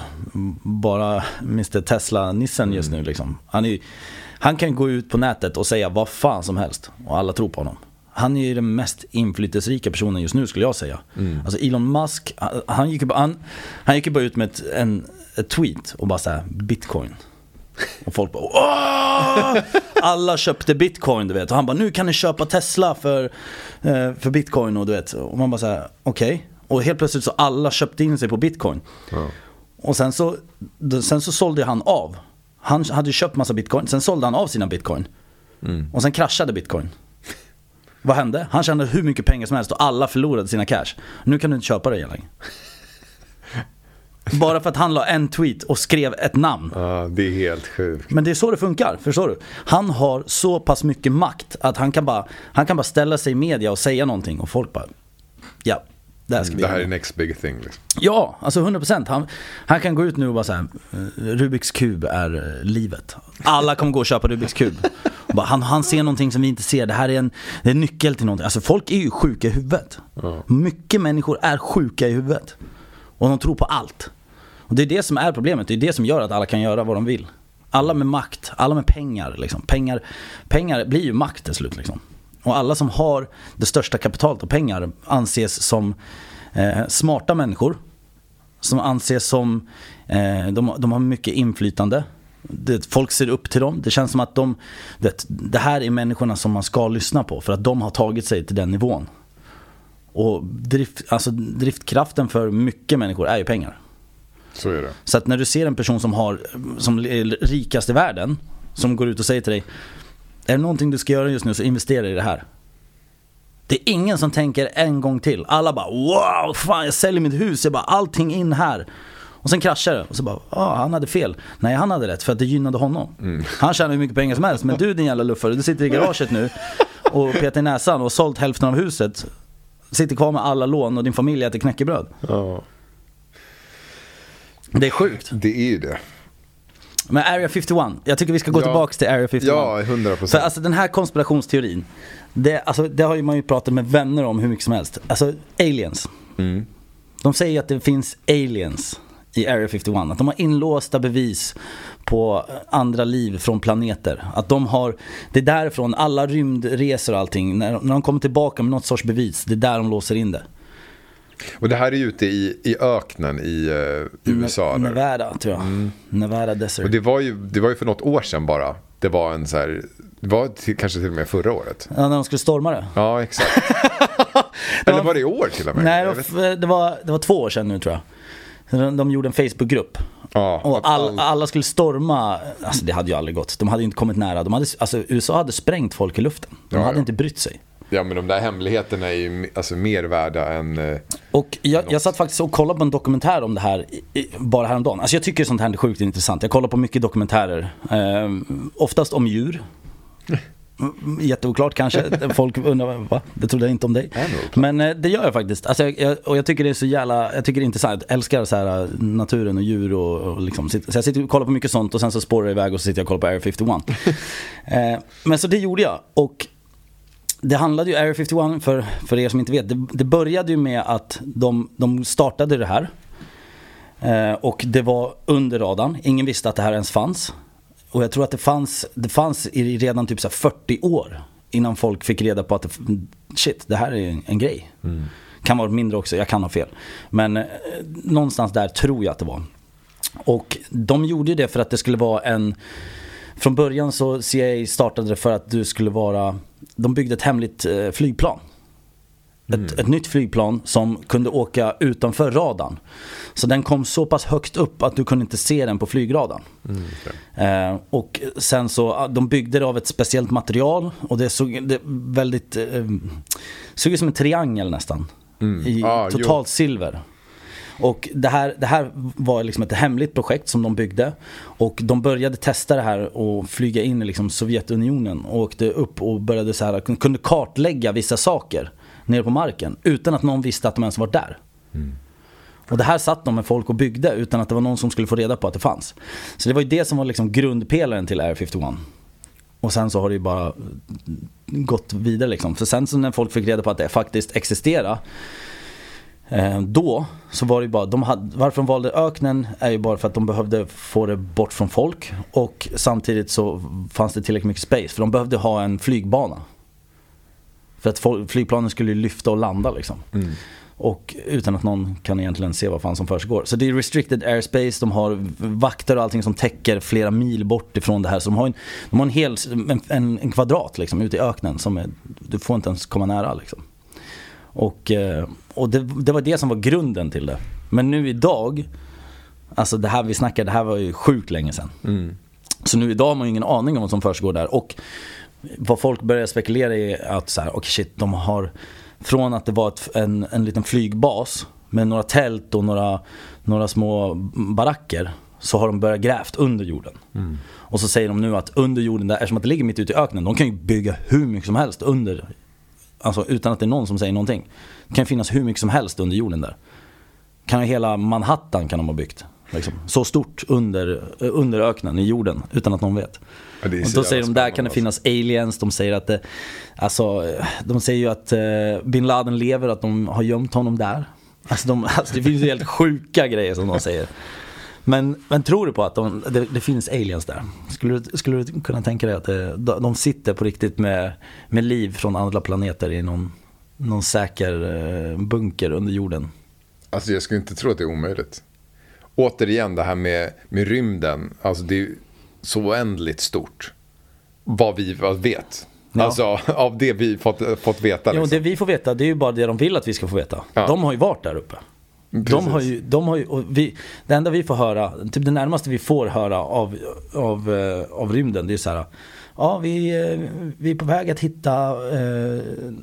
bara Mr Tesla-nissen just nu liksom. Han, ju, han kan gå ut på nätet och säga vad fan som helst och alla tror på honom. Han är ju den mest inflytelserika personen just nu skulle jag säga. Alltså Elon Musk, han, han, gick ju bara, han, han gick ju bara ut med ett, en, ett tweet och bara såhär bitcoin. Och folk bara Åh! Alla köpte bitcoin du vet. Och han bara nu kan ni köpa Tesla för, eh, för bitcoin och du vet. Och man bara såhär okej. Och helt plötsligt så alla köpte in sig på bitcoin. Och sen så, sen så sålde han av. Han hade köpt massa bitcoin, sen sålde han av sina bitcoin. Och sen kraschade bitcoin. Vad hände? Han tjänade hur mycket pengar som helst och alla förlorade sina cash. Nu kan du inte köpa det igen längre Bara för att han la en tweet och skrev ett namn. Ja, det är helt sjukt. men det är så det funkar, förstår du? Han har så pass mycket makt att han kan bara, han kan bara ställa sig i media och säga någonting och folk bara Ja, det här ska vi Det här är next big thing. Liksom. Ja, alltså 100% han, han kan gå ut nu och bara säga Rubiks kub är eh, livet. Alla kommer gå och köpa Rubiks kub. Bara, han, han ser någonting som vi inte ser, det här är en, det är en nyckel till någonting. Alltså folk är ju sjuka i huvudet. Mycket människor är sjuka i huvudet och de tror på allt Och det är det som är problemet, det är det som gör att alla kan göra vad de vill Alla med makt, alla med pengar liksom Pengar, pengar blir ju makt till slut liksom Och alla som har det största kapitalet och pengar anses som eh, smarta människor som anses som, eh, de, de har mycket inflytande. Det, folk ser upp till dem. Det känns som att de, det, det här är människorna som man ska lyssna på för att de har tagit sig till den nivån. Och drift, alltså driftkraften för mycket människor är ju pengar. Så är det. Så att när du ser en person som, har, som är rikast i världen, som går ut och säger till dig Är det någonting du ska göra just nu så investera i det här. Det är ingen som tänker en gång till. Alla bara wow, fan jag säljer mitt hus, jag bara allting in här. Och sen kraschar det och så bara, ja han hade fel. Nej han hade rätt för att det gynnade honom. Han tjänar hur mycket pengar som helst. Men du din jävla luffare, du sitter i garaget nu och petar i näsan och har sålt hälften av huset. Sitter kvar med alla lån och din familj äter knäckebröd. Ja, Det är sjukt. det är ju det. Men Area 51, jag tycker vi ska gå Ja. tillbaks till Area 51. Ja, 100 För procent. alltså den här konspirationsteorin, det, alltså, det har ju man ju pratat med vänner om hur mycket som helst. Alltså aliens. Mm. De säger att det finns aliens i Area 51. Att de har inlåsta bevis på andra liv från planeter. Att de har, det är därifrån alla rymdresor och allting, när, när de kommer tillbaka med något sorts bevis, det är där de låser in det. Och det här är ju ute i, i öknen i eh, USA. där. Nevada tror jag. Nevada Desert. Och det var, ju, det var ju för något år sedan bara. Det var en så här, det var till, kanske till och med förra året. Ja, när de skulle storma det. Ja, exakt. Eller var det i år till och med? Nej, det var, det, var, det var två år sedan nu tror jag. De, de gjorde en Facebookgrupp. Ja, Och all, all- alla skulle storma, alltså det hade ju aldrig gått. De hade ju inte kommit nära. De hade, alltså USA hade sprängt folk i luften. De Ja, hade ja. inte brytt sig. Ja, men de där hemligheterna är ju alltså, mer värda än... eh, Och jag, jag satt faktiskt och kollade på en dokumentär om det här i, i, bara häromdagen. Alltså jag tycker sånt här är sjukt intressant. Jag kollar på mycket dokumentärer. Eh, oftast om djur. Mm, Jätteoklart kanske. Folk undrar, va? Det trodde jag inte om dig. Det? Men eh, det gör jag faktiskt. Alltså, jag, jag, och jag tycker det är så jävla, jag tycker det är intressant. Jag älskar så här, eh, naturen och djur och, och liksom. Så jag sitter och kollar på mycket sånt och sen så spårar det iväg och så sitter jag och kollar på Area 51. eh, men så det gjorde jag. Och det handlade ju, Area 51, för, för er som inte vet, det, det började ju med att de, de startade det här. Eh, och det var under radarn, ingen visste att det här ens fanns. Och jag tror att det fanns, det fanns i redan typ så här 40 år innan folk fick reda på att det, shit, det här är en, grej. Kan vara mindre också, jag kan ha fel. Men eh, någonstans där tror jag att det var. Och de gjorde det för att det skulle vara en Från början så CIA startade det för att du skulle vara De byggde ett hemligt eh, flygplan ett, ett nytt flygplan som kunde åka utanför radarn. Så den kom så pass högt upp att du kunde inte se den på flygradarn. eh, och sen så, ah, de byggde det av ett speciellt material och det såg det väldigt, eh, såg ut som en triangel nästan. I Ah, jo. totalt silver. Och det här, det här var liksom ett hemligt projekt som de byggde. Och de började testa det här och flyga in i liksom Sovjetunionen. Och åkte upp och började så här, kunde kartlägga vissa saker nere på marken. Utan att någon visste att de ens var där. Och det här satt de med folk och byggde utan att det var någon som skulle få reda på att det fanns. Så det var ju det som var liksom grundpelaren till Air 51. Och sen så har det ju bara gått vidare liksom. För sen så när folk fick reda på att det faktiskt existerar Eh, Då så var det ju bara, de hade, varför de valde öknen är ju bara för att de behövde få det bort från folk och samtidigt så fanns det tillräckligt mycket space för de behövde ha en flygbana. För att flygplanen skulle lyfta och landa liksom. Och utan att någon kan egentligen se vad fan som försiggår. Så det är restricted airspace, de har vakter och allting som täcker flera mil bort ifrån det här. Så de har en, de har en hel, en, en, kvadrat liksom ute i öknen som är, du får inte ens komma nära liksom. Och, eh, och det, det var det som var grunden till det. Men nu idag, alltså det här vi snackar, det här var ju sjukt länge sedan. Så nu idag har man ju ingen aning om vad som försiggår där. Och vad folk börjar spekulera i är att så här, okay, shit, de har, från att det var ett, en, en liten flygbas med några tält och några, några små baracker så har de börjat grävt under jorden. Och så säger de nu att under jorden, där, eftersom att det ligger mitt ute i öknen, de kan ju bygga hur mycket som helst under Alltså utan att det är någon som säger någonting. Det kan finnas hur mycket som helst under jorden där. Kan hela Manhattan kan de ha byggt. Liksom. Så stort under, eh, under öknen i jorden utan att någon vet. Ja, och då säger de där kan det finnas aliens, de säger att det, alltså, eh, de säger ju att eh, bin Laden lever, att de har gömt honom där. Alltså, de, alltså det finns ju helt sjuka grejer som de säger. Men, men tror du på att de, det, det finns aliens där? Skulle du, skulle du kunna tänka dig att det, de sitter på riktigt med, med liv från andra planeter i någon, någon säker eh, bunker under jorden? Alltså jag skulle inte tro att det är omöjligt. Återigen det här med, med rymden. Alltså det är så oändligt stort. Vad vi vet. Ja. Alltså av det vi fått, fått veta. Jo, Liksom. det vi får veta det är ju bara det de vill att vi ska få veta. Ja. De har ju varit där uppe. De har ju, de har ju, vi, det enda vi får höra, typ det närmaste vi får höra av, av, eh, av rymden det är så här. Ja, vi, eh, vi är på väg att hitta eh,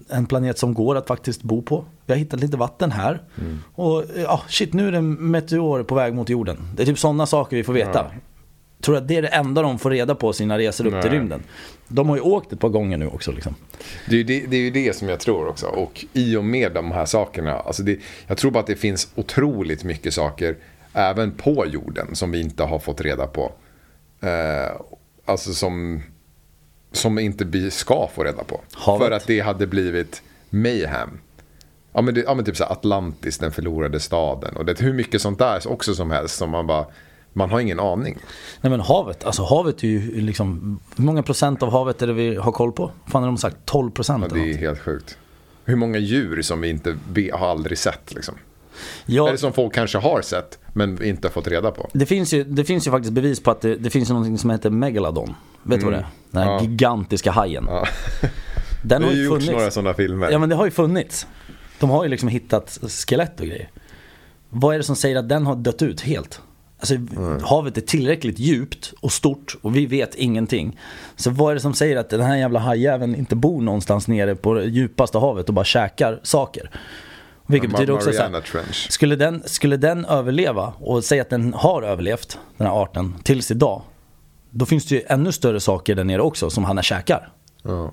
en planet som går att faktiskt bo på. Vi har hittat lite vatten här. Mm. Och eh, ja, shit nu är det en meteor på väg mot jorden. Det är typ sådana saker vi får veta. Tror att det är det enda de får reda på sina resor upp till Nej. rymden. De har ju åkt ett par gånger nu också liksom. Det det, det är ju det som jag tror också. Och i och med de här sakerna. Alltså det, jag tror bara att det finns otroligt mycket saker. Även på jorden. Som vi inte har fått reda på. Eh, alltså som, som inte vi ska få reda på. Havet. För att det hade blivit mayhem. Ja men, det, ja, men typ så Atlantis, den förlorade staden. Och det hur mycket sånt där också som helst som man bara, man har ingen aning. Nej men havet, alltså havet är ju liksom, hur många procent av havet är det vi har koll på? fan har de sagt? 12 procent? Ja, det är helt sjukt. Hur många djur som vi inte har aldrig sett liksom. ja, Eller som folk kanske har sett men inte fått reda på. det, finns ju, det finns ju faktiskt bevis på att det, det finns någonting som heter Megalodon. Vet du vad det är? Den här Ja. gigantiska hajen. Ja. Den Det har har ju ju gjorts funnits. några sådana filmer. Ja men det har ju funnits. De har ju liksom hittat skelett och grejer. Vad är det som säger att den har dött ut helt? Alltså havet är tillräckligt djupt och stort och vi vet ingenting. Så vad är det som säger att den här jävla hajjäveln inte bor någonstans nere på det djupaste havet och bara käkar saker? Vilket betyder också så Mariana här, Trench. skulle den, skulle den överleva och säga att den har överlevt, den här arten, tills idag. Då finns det ju ännu större saker där nere också som han käkar. Ja.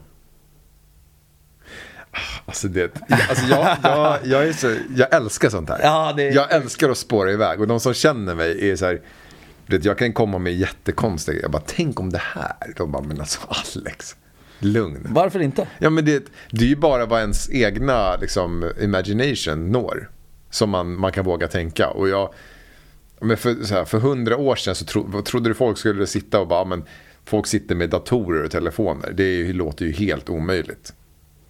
Alltså, det, alltså jag, jag, jag, är så, jag älskar sånt här. Ja, det- Jag älskar att spåra iväg. Och de som känner mig är så här. Vet, jag kan komma med jättekonstiga. Jag bara, tänk om det här. De bara, men alltså Alex. Lugn. Varför inte? Ja, men det, det är ju bara vad ens egna liksom, imagination når. Som man, man kan våga tänka. Och jag, men för, så här, för hundra år sedan så tro, trodde du folk skulle sitta och bara, men folk sitter med datorer och telefoner. Det ju- låter ju helt omöjligt.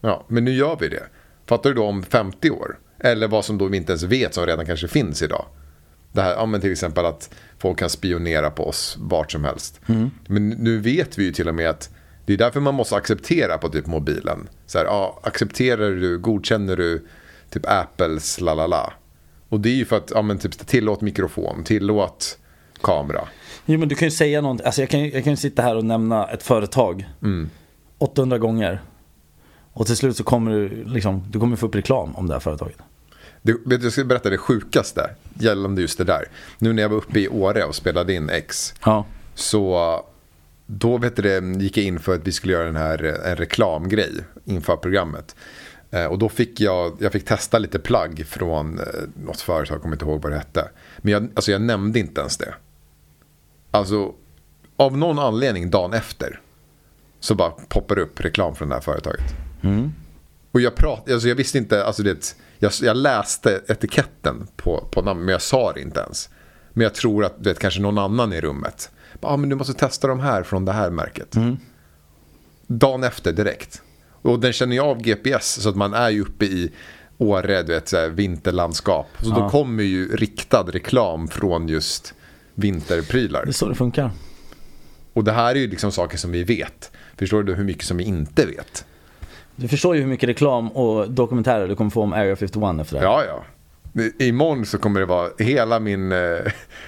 Ja, men nu gör vi det. Fattar du då om 50 år? Eller vad som då vi inte ens vet som redan kanske finns idag. Det här, ja, men till exempel att folk kan spionera på oss vart som helst. Men nu vet vi ju till och med att det är därför man måste acceptera på typ mobilen. Så här, ja, accepterar du, godkänner du typ Apples la la la. Och det är ju för att, ja men typ tillåt mikrofon, tillåt kamera. Jo men du kan ju säga någonting, alltså jag kan, ju- jag kan ju sitta här och nämna ett företag 800 gånger. Och till slut så kommer du liksom, du kommer få upp reklam om det här företaget. Det, vet du, jag ska berätta det sjukaste gällande just det där. Nu när jag var uppe i Åre och spelade in X. Ja. Så då vet du, gick jag in för att vi skulle göra den här, en reklamgrej inför programmet. Eh, och då fick jag, jag fick testa lite plagg från eh, något företag, jag kommer inte ihåg vad det hette. Men jag, alltså jag nämnde inte ens det. Alltså, av någon anledning dagen efter så bara poppar upp reklam från det här företaget. Och jag, prat, alltså jag visste inte, alltså det, jag, jag läste etiketten på, på namn, men jag sa det inte ens. Men jag tror att det kanske någon annan i rummet. Ja, ah, men du måste testa de här från det här märket. Dagen efter direkt. Och den känner ju av GPS så att man är ju uppe i Åre, du vet, så här, vinterlandskap. Så då kommer ju riktad reklam från just vinterprylar. Det är så det funkar. Och det här är ju liksom saker som vi vet. Förstår du hur mycket som vi inte vet? Du förstår ju hur mycket reklam och dokumentärer du kommer få om Area 51 efter det här. Ja, ja. Imorgon så kommer det vara hela min, eh,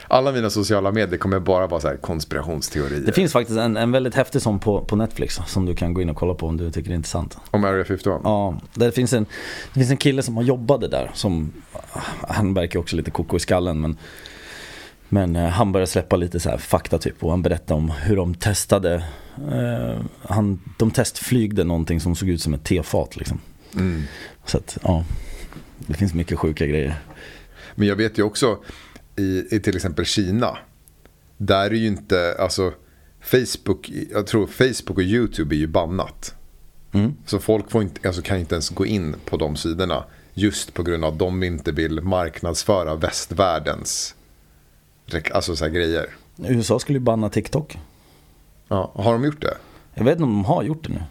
alla mina sociala medier kommer bara vara så här konspirationsteorier. Det finns faktiskt en, en väldigt häftig sån på, på Netflix som du kan gå in och kolla på om du tycker det är intressant. Om Area 51. Ja, det finns, en, det finns en kille som har jobbade där som, han verkar också lite koko i skallen men men eh, han började släppa lite så här fakta typ och han berättade om hur de testade eh, han, De testflygde någonting som såg ut som ett tefat liksom. Mm. Så att ja, det finns mycket sjuka grejer. Men jag vet ju också i, i till exempel Kina. Där är ju inte, alltså Facebook, jag tror Facebook och YouTube är ju bannat. Mm. Så folk får inte, alltså kan inte ens gå in på de sidorna. Just på grund av att de inte vill marknadsföra västvärldens alltså så grejer. USA skulle ju banna TikTok. Ja, har de gjort det? Jag vet inte om de har gjort det nu.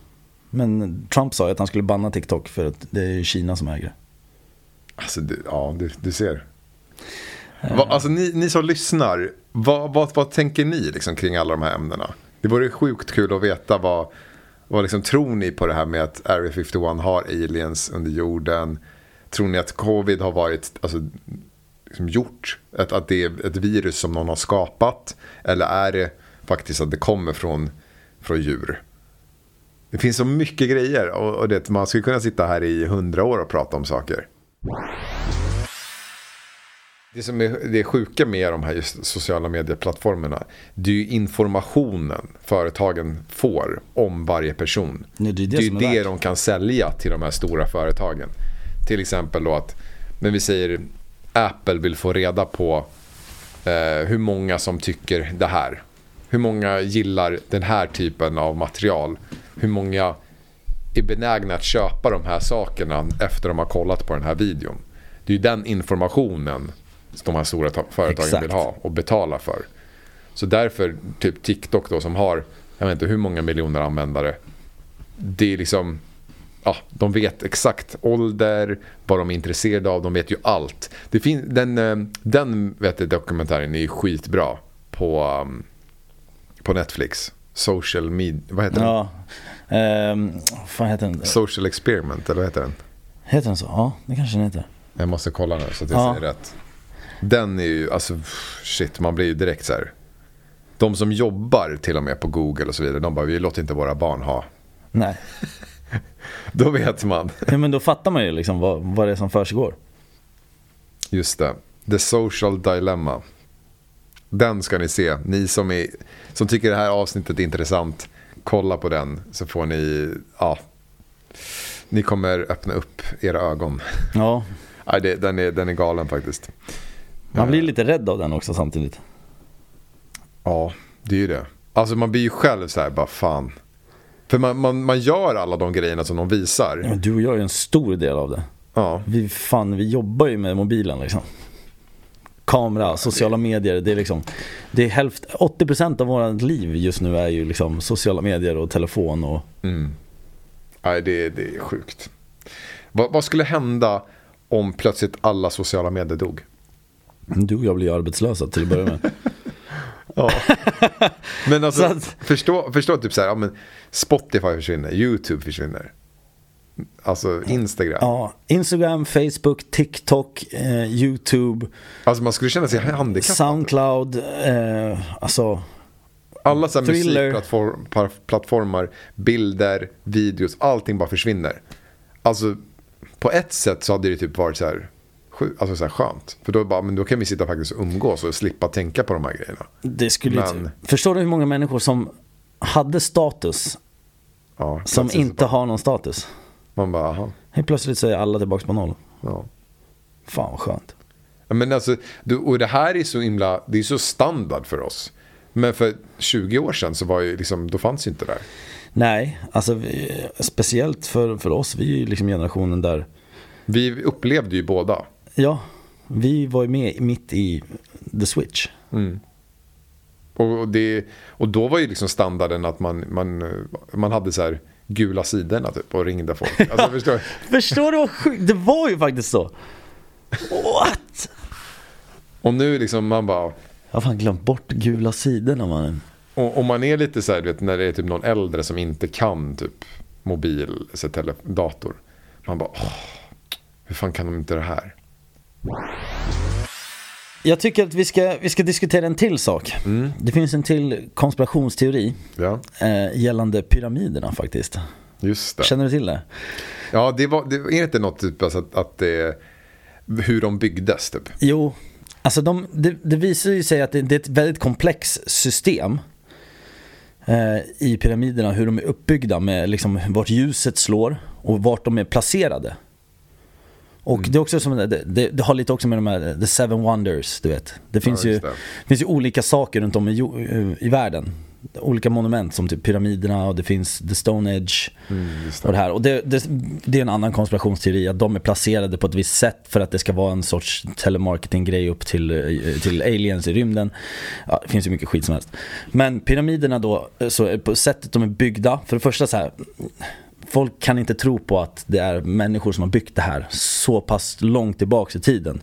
Men Trump sa ju att han skulle banna TikTok för att det är Kina som äger det. Alltså, du, ja, du, du ser. Va, alltså, ni, ni som lyssnar, vad, vad, vad tänker ni liksom, kring alla de här ämnena? Det vore sjukt kul att veta vad, vad liksom, tror ni på det här med att Area 51 har aliens under jorden? Tror ni att covid har varit alltså, liksom, gjort? Att, att det är ett virus som någon har skapat? Eller är det faktiskt att det kommer från, från djur? Det finns så mycket grejer och, och det, man skulle kunna sitta här i hundra år och prata om saker. Det som är det sjuka med de här sociala medieplattformarna det är ju informationen företagen får om varje person. Nej, det är det det är är det de kan sälja till de här stora företagen. Till exempel då att, men vi säger Apple vill få reda på eh, hur många som tycker det här. Hur många gillar den här typen av material. Hur många är benägna att köpa de här sakerna efter de har kollat på den här videon. Det är ju den informationen som de här stora ta- företagen Exakt. vill ha och betala för. Så därför, typ TikTok då som har, jag vet inte hur många miljoner användare. Det är liksom, ja, de vet exakt ålder, vad de är intresserade av, de vet ju allt. Det fin- den eh, den vet du, dokumentären är ju skitbra på, um, på Netflix. Social media, vad heter den? Ja. Ehm, vad fan heter den? Social experiment, eller vad heter den? Heter den så? Ja, det kanske den heter. Jag måste kolla nu så att jag Ja. säger rätt. Den är ju, alltså shit, man blir ju direkt så här. De som jobbar till och med på Google och så vidare, de bara, vi låter inte våra barn ha. Nej. Då vet man. Ja, men då fattar man ju liksom vad, vad det är som försiggår. Just det. The Social Dilemma. Den ska ni se. Ni som, är, som tycker det här avsnittet är intressant, kolla på den så får ni, ja, ni kommer öppna upp era ögon. Ja, Nej, det, den, är, den är galen faktiskt. man blir lite rädd av den också samtidigt. Ja, det är ju det. Alltså man blir ju själv så här, bara fan. För man, man, man gör alla de grejerna som de Ja, visar. men du och jag är en stor del av det. Ja, Vi, fan, vi jobbar ju med mobilen liksom. Kamera, sociala medier, det är liksom det är hälft, 80% av vårt liv just nu är ju liksom sociala medier och telefon och mm. Nej, det, det är sjukt. Vad, vad skulle hända om plötsligt alla sociala medier dog? du och jag blir arbetslösa till att börja med. Ja. Men alltså, Så att- förstå, förstå typ så här, ja, men Spotify försvinner, YouTube försvinner. Alltså Instagram. Ja, Instagram, Facebook, TikTok, eh, YouTube, Alltså man skulle känna sig handikappad. Soundcloud, eh, alltså Alla så här musikplattformar, bilder, videos, allting bara försvinner. Alltså på ett sätt så hade det typ varit så här, alltså så här skönt. För då, bara, men då kan vi sitta faktiskt och umgås och slippa tänka på de här grejerna. det skulle Men- Förstår du hur många människor som hade status Ja, som inte har någon status? Man bara, aha, Helt plötsligt så är alla tillbaka på noll. ja. Fan vad skönt. Men alltså, du, och det här är så himla, det är så standard för oss. Men för 20 år sedan så var ju liksom, då fanns ju inte det där. Nej, alltså vi, speciellt för, för oss, vi är ju liksom generationen där Vi upplevde ju båda. Ja, vi var ju med mitt i the switch. Och, och, det, och då var ju liksom standarden att man, man, man hade så här gula sidorna typ och ringde folk. Alltså, förstår du? Förstår du vad sjukt? Det var ju faktiskt så. What? Och nu liksom man bara, Jag har fan glömt bort gula sidorna mannen. och, och man är lite så här, du vet, när det är typ någon äldre som inte kan typ mobil, så tele, dator. Man bara, åh, hur fan kan de inte det här? Jag tycker att vi ska, vi ska diskutera en till sak. Det finns en till konspirationsteori Ja, eh, gällande pyramiderna faktiskt. just det. Känner du till det? Ja, det, var, det är inte något typ alltså att, att det hur de byggdes typ. Jo, alltså de, det, det visar ju sig att det, det är ett väldigt komplext system eh, i pyramiderna, hur de är uppbyggda med liksom vart ljuset slår och vart de är placerade. Och det är också som, det, det, det har lite också med de här, the seven wonders, du vet. Det finns, ju, just det. finns ju olika saker runt om i, jo- i världen. Olika monument som typ pyramiderna och det finns the Stone Age just och det här. Och det, det, är en annan konspirationsteori att de är placerade på ett visst sätt för att det ska vara en sorts telemarketing-grej upp till, eh, till aliens i rymden. Ja, det finns ju mycket skit som helst. Men pyramiderna då, eh, så på sättet de är byggda, för det första så här Folk kan inte tro på att det är människor som har byggt det här så pass långt tillbaks i tiden.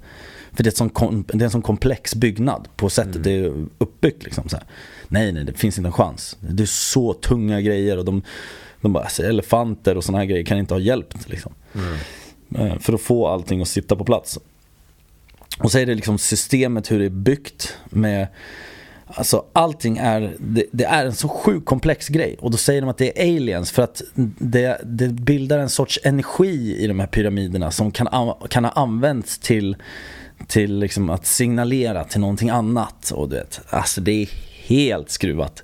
För det är, sån kom, det är en sån komplex byggnad på sättet det är uppbyggt. Liksom, så här. Nej, nej, det finns inte en chans. Det är så tunga grejer och de, de bara, alltså, elefanter och såna här grejer kan inte ha hjälpt. Liksom. Eh, För att få allting att sitta på plats. Och så är det liksom systemet hur det är byggt med Alltså allting är, det, det är en så sjukt komplex grej och då säger de att det är aliens för att det, det bildar en sorts energi i de här pyramiderna som kan, an- kan ha använts till, till liksom att signalera till någonting annat och du vet, alltså det är helt skruvat.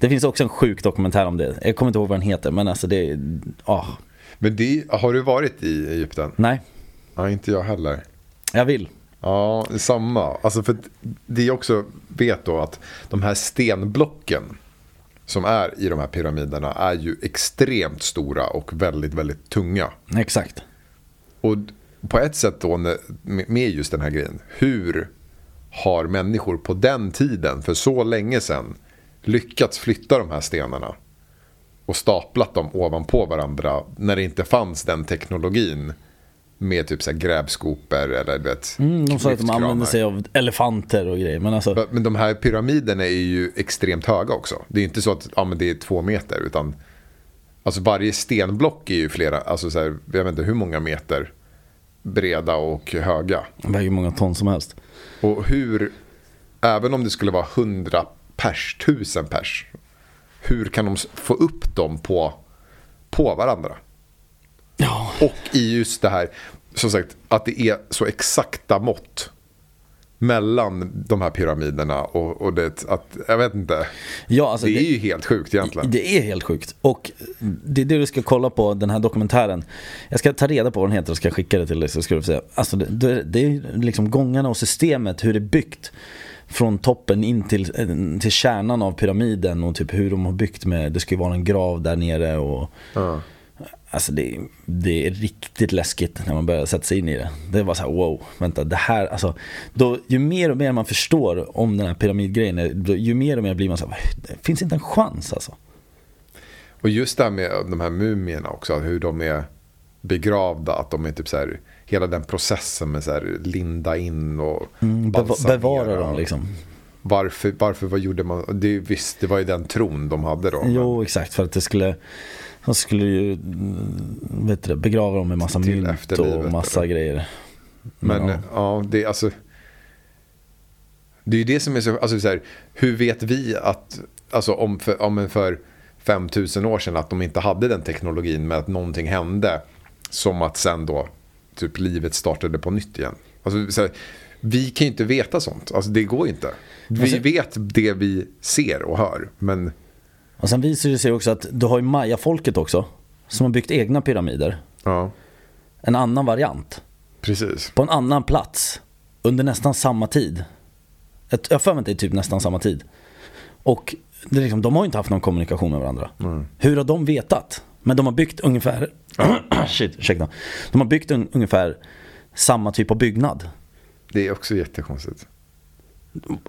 Det finns också en sjuk dokumentär om det, jag kommer inte ihåg vad den heter men alltså det är, ah, Men det, har du varit i Egypten? nej, Ja, inte jag heller. jag vill. Ja, samma. Alltså för det jag också vet då att de här stenblocken som är i de här pyramiderna är ju extremt stora och väldigt, väldigt tunga. Exakt. Och på ett sätt då med just den här grejen. Hur har människor på den tiden, för så länge sedan, lyckats flytta de här stenarna och staplat dem ovanpå varandra när det inte fanns den teknologin med typ så här grävskopor eller du vet, Mm, de sa att de lyftkranar. använde sig av elefanter och grejer. Men alltså, Men de här pyramiderna är ju extremt höga också. Det är inte så att ja, men det är två meter utan alltså varje stenblock är ju flera, alltså så här, jag vet inte hur många meter breda och höga. de väger många ton som helst. Och hur, även om det skulle vara hundra pers, tusen pers, hur kan de få upp dem på, på varandra? Och i just det här, som sagt, att det är så exakta mått mellan de här pyramiderna och, och det, att, jag vet inte. ja alltså, Det är ju helt sjukt egentligen. Det är helt sjukt. Och det är det du ska kolla på, den här dokumentären. Jag ska ta reda på vad den heter och ska skicka det till dig så ska du se. Alltså det, det, det är liksom gångarna och systemet, hur det är byggt. Från toppen in till, till kärnan av pyramiden och typ hur de har byggt med, det ska ju vara en grav där nere och Ja. Alltså det, det är riktigt läskigt när man börjar sätta sig in i det. Det var så här, wow, vänta, det här, alltså. Då, ju mer och mer man förstår om den här pyramidgrejen, då, ju mer och mer blir man så här, det finns inte en chans alltså. Och just det här med de här mumierna också, hur de är begravda, att de är typ så här, hela den processen med så här linda in och Mm, balsamera. bevara dem liksom. Varför, varför, vad gjorde man? Det, visst, det var ju den tron de hade då. men- Jo, exakt, för att det skulle, de skulle ju, mm, vet du, begrava dem med massa mynt och massa eller? grejer. Men ja. ja, det är alltså... Det är ju det som är så, alltså så här, hur vet vi att, alltså om för, om för 5000 år sedan att de inte hade den teknologin med att någonting hände som att sen då typ livet startade på nytt igen. Alltså, så här, vi kan ju inte veta sånt, alltså det går ju inte. Vi Alltså- vet det vi ser och hör, men Och sen visar det sig också att du har ju mayafolket också, som har byggt egna pyramider. ja, En annan variant. precis. på en annan plats under nästan samma tid. Ett- Jag för mig att det är typ nästan samma tid. Och det är liksom, de har ju inte haft någon kommunikation med varandra. Hur har de vetat? Men de har byggt ungefär, shit, ursäkta. De har byggt un, ungefär samma typ av byggnad. Det är också jättekonstigt.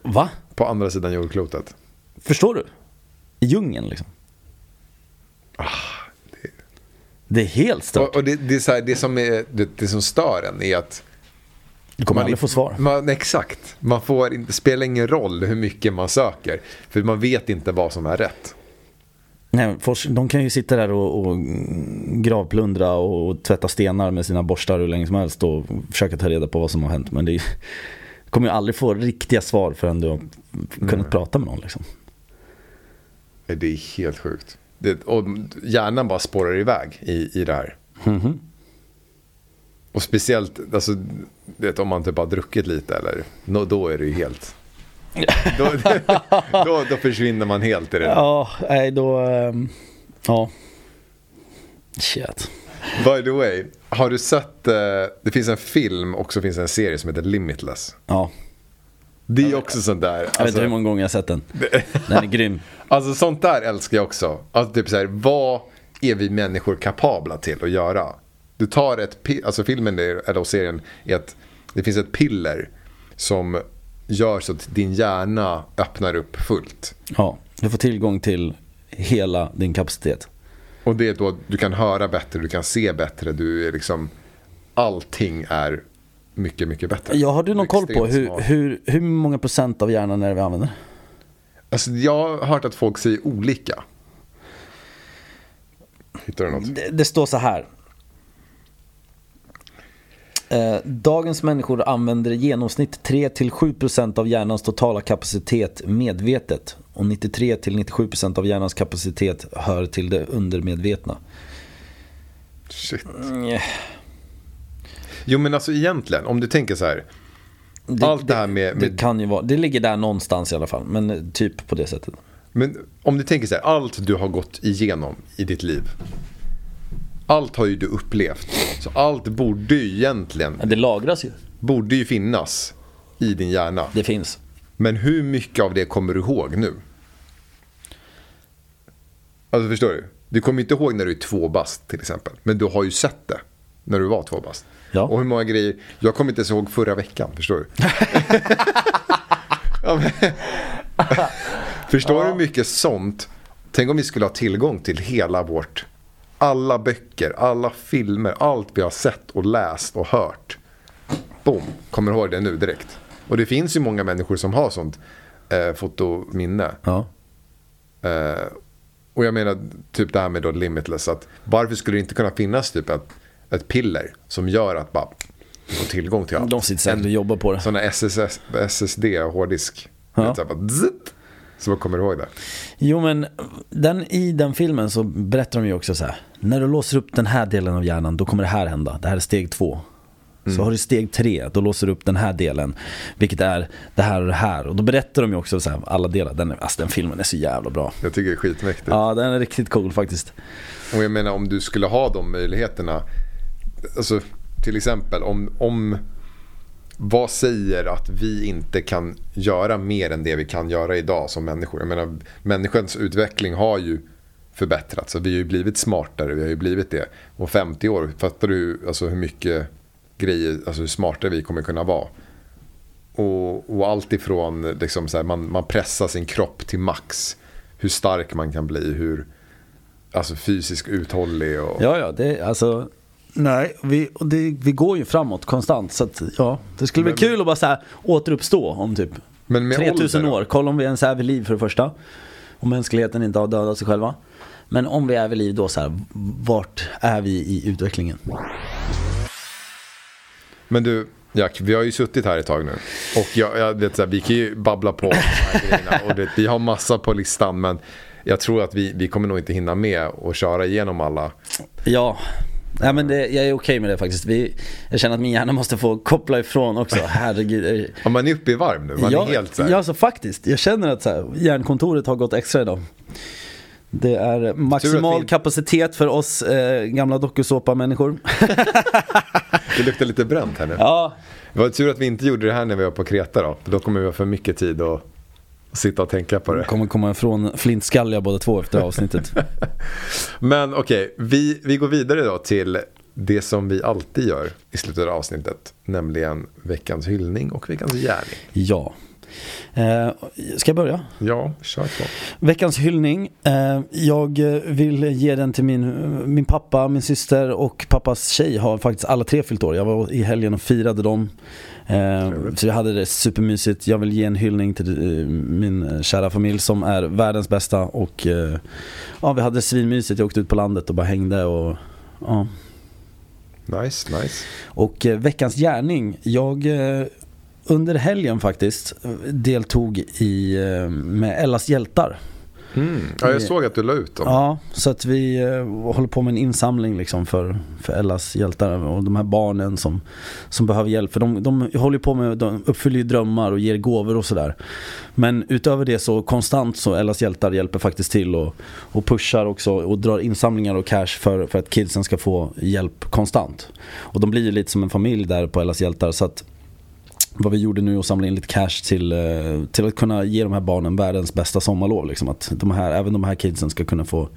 Va? På andra sidan jordklotet. Förstår du? I djungeln liksom. Det är helt stört. Och, och det, det, är så här, det, som är, det, det som stör en är att Du kommer man aldrig få svar. Man, exakt. Man får inte, det spelar ingen roll hur mycket man söker. För man vet inte vad som är rätt. Nej, de kan ju sitta där och, och gravplundra och tvätta stenar med sina borstar hur länge som helst och försöka ta reda på vad som har hänt. Men det är- kommer ju aldrig få riktiga svar förrän du har kunnat prata med någon. Liksom. Det är helt sjukt. Det, och hjärnan bara spårar iväg i, i det här. Mhm. Och speciellt alltså, vet, om man typ har druckit lite eller nå- då är det ju helt... då, då, då försvinner man helt i det. Ja, nej då... ehm, ja. Shit. By the way, har du sett, eh, det finns en film och så finns en serie som heter Limitless. Ja, Det är också sånt där. jag vet Alltså, inte hur många gånger jag har sett den. Den är grym. alltså sånt där älskar jag också. Alltså typ så här, vad är vi människor kapabla till att göra? Du tar ett, alltså filmen är, eller serien är att det finns ett piller som gör så att din hjärna öppnar upp fullt. Ja, du får tillgång till hela din kapacitet. Och det är då du kan höra bättre, du kan se bättre, du är liksom allting är mycket, mycket bättre. Ja, har du någon koll på hur, hur, hur många procent av hjärnan är det vi använder? Alltså, jag har hört att folk säger olika. Hittar du något? Det, det står så här. Eh, dagens människor använder i genomsnitt 3-7% av hjärnans totala kapacitet medvetet. Och 93-97% av hjärnans kapacitet hör till det undermedvetna. Shit. Mm, Jo men alltså egentligen, om du tänker så här. Allt det här med- Det med- kan ju vara, det ligger där någonstans i alla fall. Men eh, typ på det sättet. Men om du tänker så här, allt du har gått igenom i ditt liv. Allt har ju du upplevt. Så allt borde ju egentligen, Det lagras ju. borde ju finnas i din hjärna. Det finns. Men hur mycket av det kommer du ihåg nu? Alltså förstår du? Du kommer inte ihåg när du är två bast till exempel. Men du har ju sett det när du var två bast. Ja. Och hur många grejer. Jag kommer inte ens ihåg förra veckan, förstår du? ja, förstår du hur mycket sånt? Tänk om vi skulle ha tillgång till hela vårt... Alla böcker, alla filmer, allt vi har sett och läst och hört. Boom, kommer ihåg det nu direkt. Och det finns ju många människor som har sånt eh, fotominne. Ja. Eh, och jag menar typ det här med då limitless. Att varför skulle det inte kunna finnas typ ett, ett piller som gör att bara du får tillgång till allt. De sitter säkert och jobbar på det. Sådana SSS, SSD, hårddisk. Ja. Så, här, bara, zzzt, så man kommer ihåg det. Jo men den, i den filmen så berättar de ju också så här. När du låser upp den här delen av hjärnan då kommer det här hända. Det här är steg två. Så har du steg tre, då låser du upp den här delen. Vilket är det här och det här. Och då berättar de ju också så här, alla delar. Den, alltså den filmen är så jävla bra. Jag tycker det är skitmäktigt. Ja, den är riktigt cool faktiskt. Och jag menar om du skulle ha de möjligheterna. Alltså till exempel om, om vad säger att vi inte kan göra mer än det vi kan göra idag som människor? Jag menar människans utveckling har ju förbättrats. Och vi har ju blivit smartare, vi har ju blivit det. Och 50 år, fattar du alltså hur mycket grejer, alltså hur smartare vi kommer kunna vara? Och, och allt ifrån liksom så här, man, man pressar sin kropp till max. Hur stark man kan bli, hur alltså fysiskt uthållig och... Ja, ja, det alltså Nej, vi, det, vi går ju framåt konstant. Så att, ja, det skulle bli Men- kul att bara så här, återuppstå om typ Men med 3000 ålder då? år. Kolla om vi ens är vid liv för det första. Om mänskligheten inte har dödat sig själva. Men om vi är vid liv då så här, vart är vi i utvecklingen? Men du, Jack, vi har ju suttit här ett tag nu. Och jag, jag vet, så här, vi kan ju babbla på här. Och det, vi har massa på listan, men jag tror att vi, vi kommer nog inte hinna med och köra igenom alla. Ja, Nej, men det, jag är okej med det faktiskt. Vi, jag känner att min hjärna måste få koppla ifrån också. Herregud. Ja, man är uppe i varv nu. Man ja, är helt så här. ja, alltså faktiskt. Jag känner att så här, hjärnkontoret har gått extra idag. Det är maximal vi- kapacitet för oss eh, gamla dokusåpa-människor. Det luktar lite bränt här nu. ja, Det var tur att vi inte gjorde det här när vi var på Kreta då. Då kommer vi ha för mycket tid att sitta och tänka på det. kommer komma ifrån flintskalliga båda två efter avsnittet. Men okej, vi, vi går vidare då till det som vi alltid gör i slutet av avsnittet. Nämligen veckans hyllning och veckans gärning. ja. Eh, ska jag börja? Ja, kör på. Veckans hyllning. Eh, jag vill ge den till min, min pappa, min syster och pappas tjej har faktiskt alla tre fyllt år. Jag var i helgen och firade dem. Eh, Trevligt. så vi hade det supermysigt. Jag vill ge en hyllning till eh, min eh, kära familj som är världens bästa. Och ja, vi hade det svinmysigt. Jag åkte ut på landet och bara hängde. Och, ja. Nice, nice. och veckans gärning. Jag under helgen faktiskt deltog i med Ellas hjältar. Mm. Ja, jag såg att du la ut dem. Ja, så att vi eh, håller på med en insamling liksom för, för Ellas hjältar och de här barnen som, som behöver hjälp. För de, de håller på med, de uppfyller ju drömmar och ger gåvor och sådär. Men utöver det så konstant så Ellas hjältar hjälper faktiskt till och, och pushar också och drar insamlingar och cash för, för att kidsen ska få hjälp konstant. Och de blir ju lite som en familj där på Ellas hjältar så att vad vi gjorde nu att samla in lite cash till, eh, till att kunna ge de här barnen världens bästa sommarlov. Liksom. Att de här, även de här kidsen ska kunna få,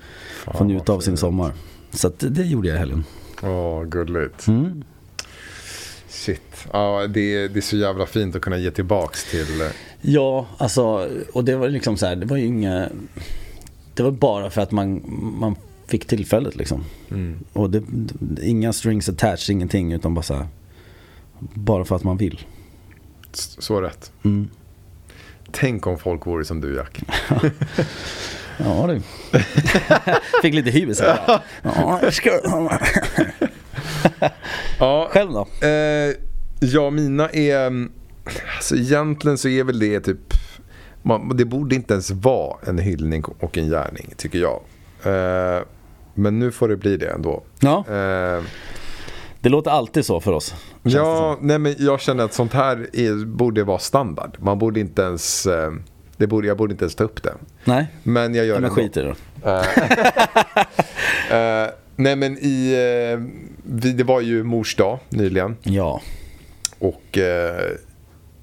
få Fan, njuta av sin sommar. Så det, det gjorde jag i helgen. Åh, gulligt. Mm. Shit. Ja, det, det är så jävla fint att kunna ge tillbaks till... eh, Ja, alltså, och det var liksom så här, det var ju inga... Det var bara för att man, man fick tillfället liksom. Mm. Och det, inga strings attached, ingenting, utan bara så här, Bara för att man vill. Så rätt. Mm. Tänk om folk vore som du, Jack. Ja du. Fick lite hybris här. Ja, Själv då? Eh, ja, mina är... mm, Alltså egentligen så är väl det typ... Man, det borde inte ens vara en hyllning och en gärning, tycker jag. Eh, men nu får det bli det ändå. Ja, Eh, det låter alltid så för oss. Ja, nej, men jag känner att sånt här är, borde vara standard. Man borde inte ens... Eh, det borde, jag borde inte ens ta upp det. Nej, Men jag gör men ändå. skit i det då. Eh, nej men i... Eh, vi, det var ju mors dag nyligen. Ja, Och eh,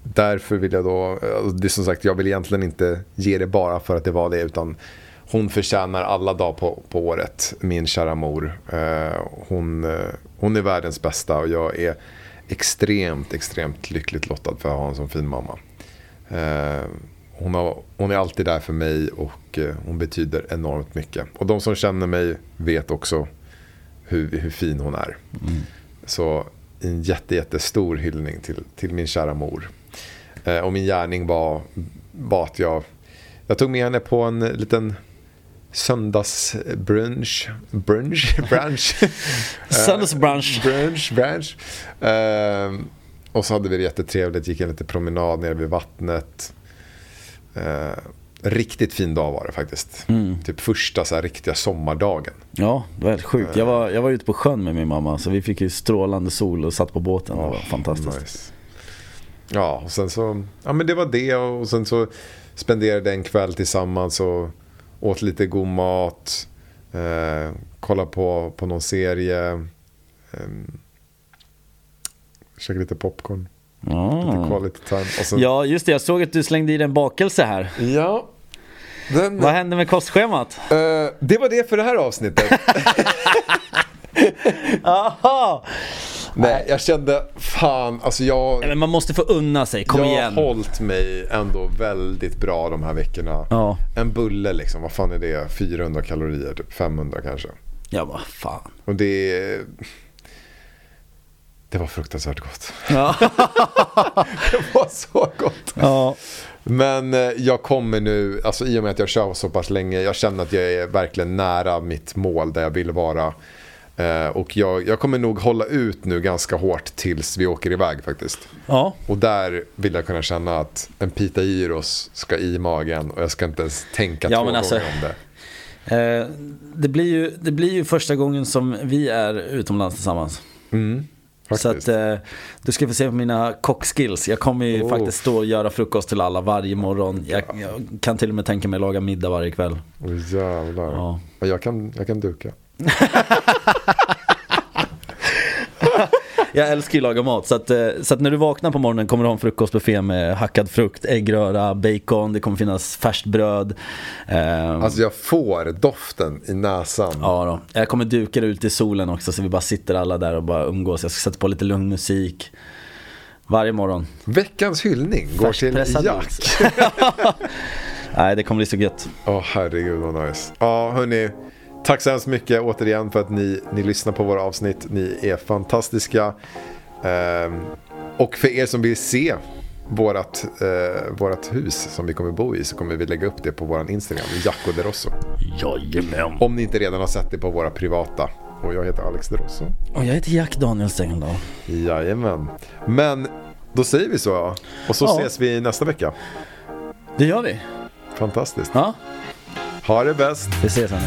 därför vill jag då, alltså det är som sagt jag vill egentligen inte ge det bara för att det var det utan hon förtjänar alla dagar på, på året, min kära mor. Eh, hon, eh, hon är världens bästa och jag är extremt, extremt lyckligt lottad för att ha en sån fin mamma. Eh, hon, har, hon är alltid där för mig och eh, hon betyder enormt mycket. Och de som känner mig vet också hur, hur fin hon är. Så en jätte, jättestor hyllning till, till min kära mor. Eh, och min gärning var, var att jag, jag tog med henne på en liten söndagsbrunch. Brunch? Brunch? Söndagsbrunch. brunch, brunch. Eh, och så hade vi det jättetrevligt, gick en liten promenad nere vid vattnet. Eh, riktigt fin dag var det faktiskt. Typ första så här riktiga sommardagen. Ja, det var helt sjukt. Jag var, jag var ute på sjön med min mamma så vi fick ju strålande sol och satt på båten. Det var fantastiskt. Nice. Ja, och sen så, ja men det var det och sen så spenderade en kväll tillsammans och åt lite god mat. Eh, kollade på, på någon serie. Eh, käkade lite popcorn. Lite Ah. quality time. Sen, Ja, just det. Jag såg att du slängde i en bakelse här. ja. Den, Vad hände med kostschemat? eh, det var det för det här avsnittet. Aha! Nej, jag kände fan, alltså jag... Nej, Men man måste få unna sig, kom jag igen. har hållit mig ändå väldigt bra de här veckorna. Ja. En bulle liksom, vad fan är det? 400 kalorier, typ 500 kanske. Ja, vad fan. Och det... Det var fruktansvärt gott. Ja. Det var så gott. ja. Men eh, jag kommer nu, alltså i och med att jag kör så pass länge, jag känner att jag är verkligen nära mitt mål där jag vill vara. Eh, Och jag, jag kommer nog hålla ut nu ganska hårt tills vi åker iväg faktiskt. Ja. Och där vill jag kunna känna att en pita gyros ska i magen och jag ska inte ens tänka Ja, två alltså- gånger om det. Eh, det, blir ju, det blir ju första gången som vi är utomlands tillsammans. Mm, Så att eh, du ska få se på mina kockskills. Jag kommer ju Oh. faktiskt stå och göra frukost till alla varje morgon. Jag, jag kan till och med tänka mig laga middag varje kväll. Åh, jävlar. Ja, Jag, kan, jag kan duka. Jag älskar ju att laga mat. Så att, eh, så att när du vaknar på morgonen kommer du ha en frukostbuffé med hackad frukt, äggröra, bacon, det kommer finnas färskt bröd. Eh, Alltså jag får doften i näsan. Ja då. Jag kommer duka det ut i solen också så vi bara sitter alla där och bara umgås. Jag ska sätta på lite lugn musik. Varje morgon. Veckans hyllning går till Jack. Nej, det kommer bli så gött. Åh herregud vad nice. Ja hörni, tack så hemskt mycket återigen för att ni, ni lyssnar på våra avsnitt. Ni är fantastiska. Ehm, och för er som vill se vårat, eh, vårat hus som vi kommer bo i så kommer vi lägga upp det på våran Instagram, Jacko De Rosso. Jajamän. Om ni inte redan har sett det på våra privata. Och jag heter Alex De Rosso. Och jag heter Jack Daniel Stendahl. Jajamän. Men då säger vi så. Och så Ja. ses vi nästa vecka. Det gör vi. Fantastiskt. Ja, Ha det bäst. vi ses nu.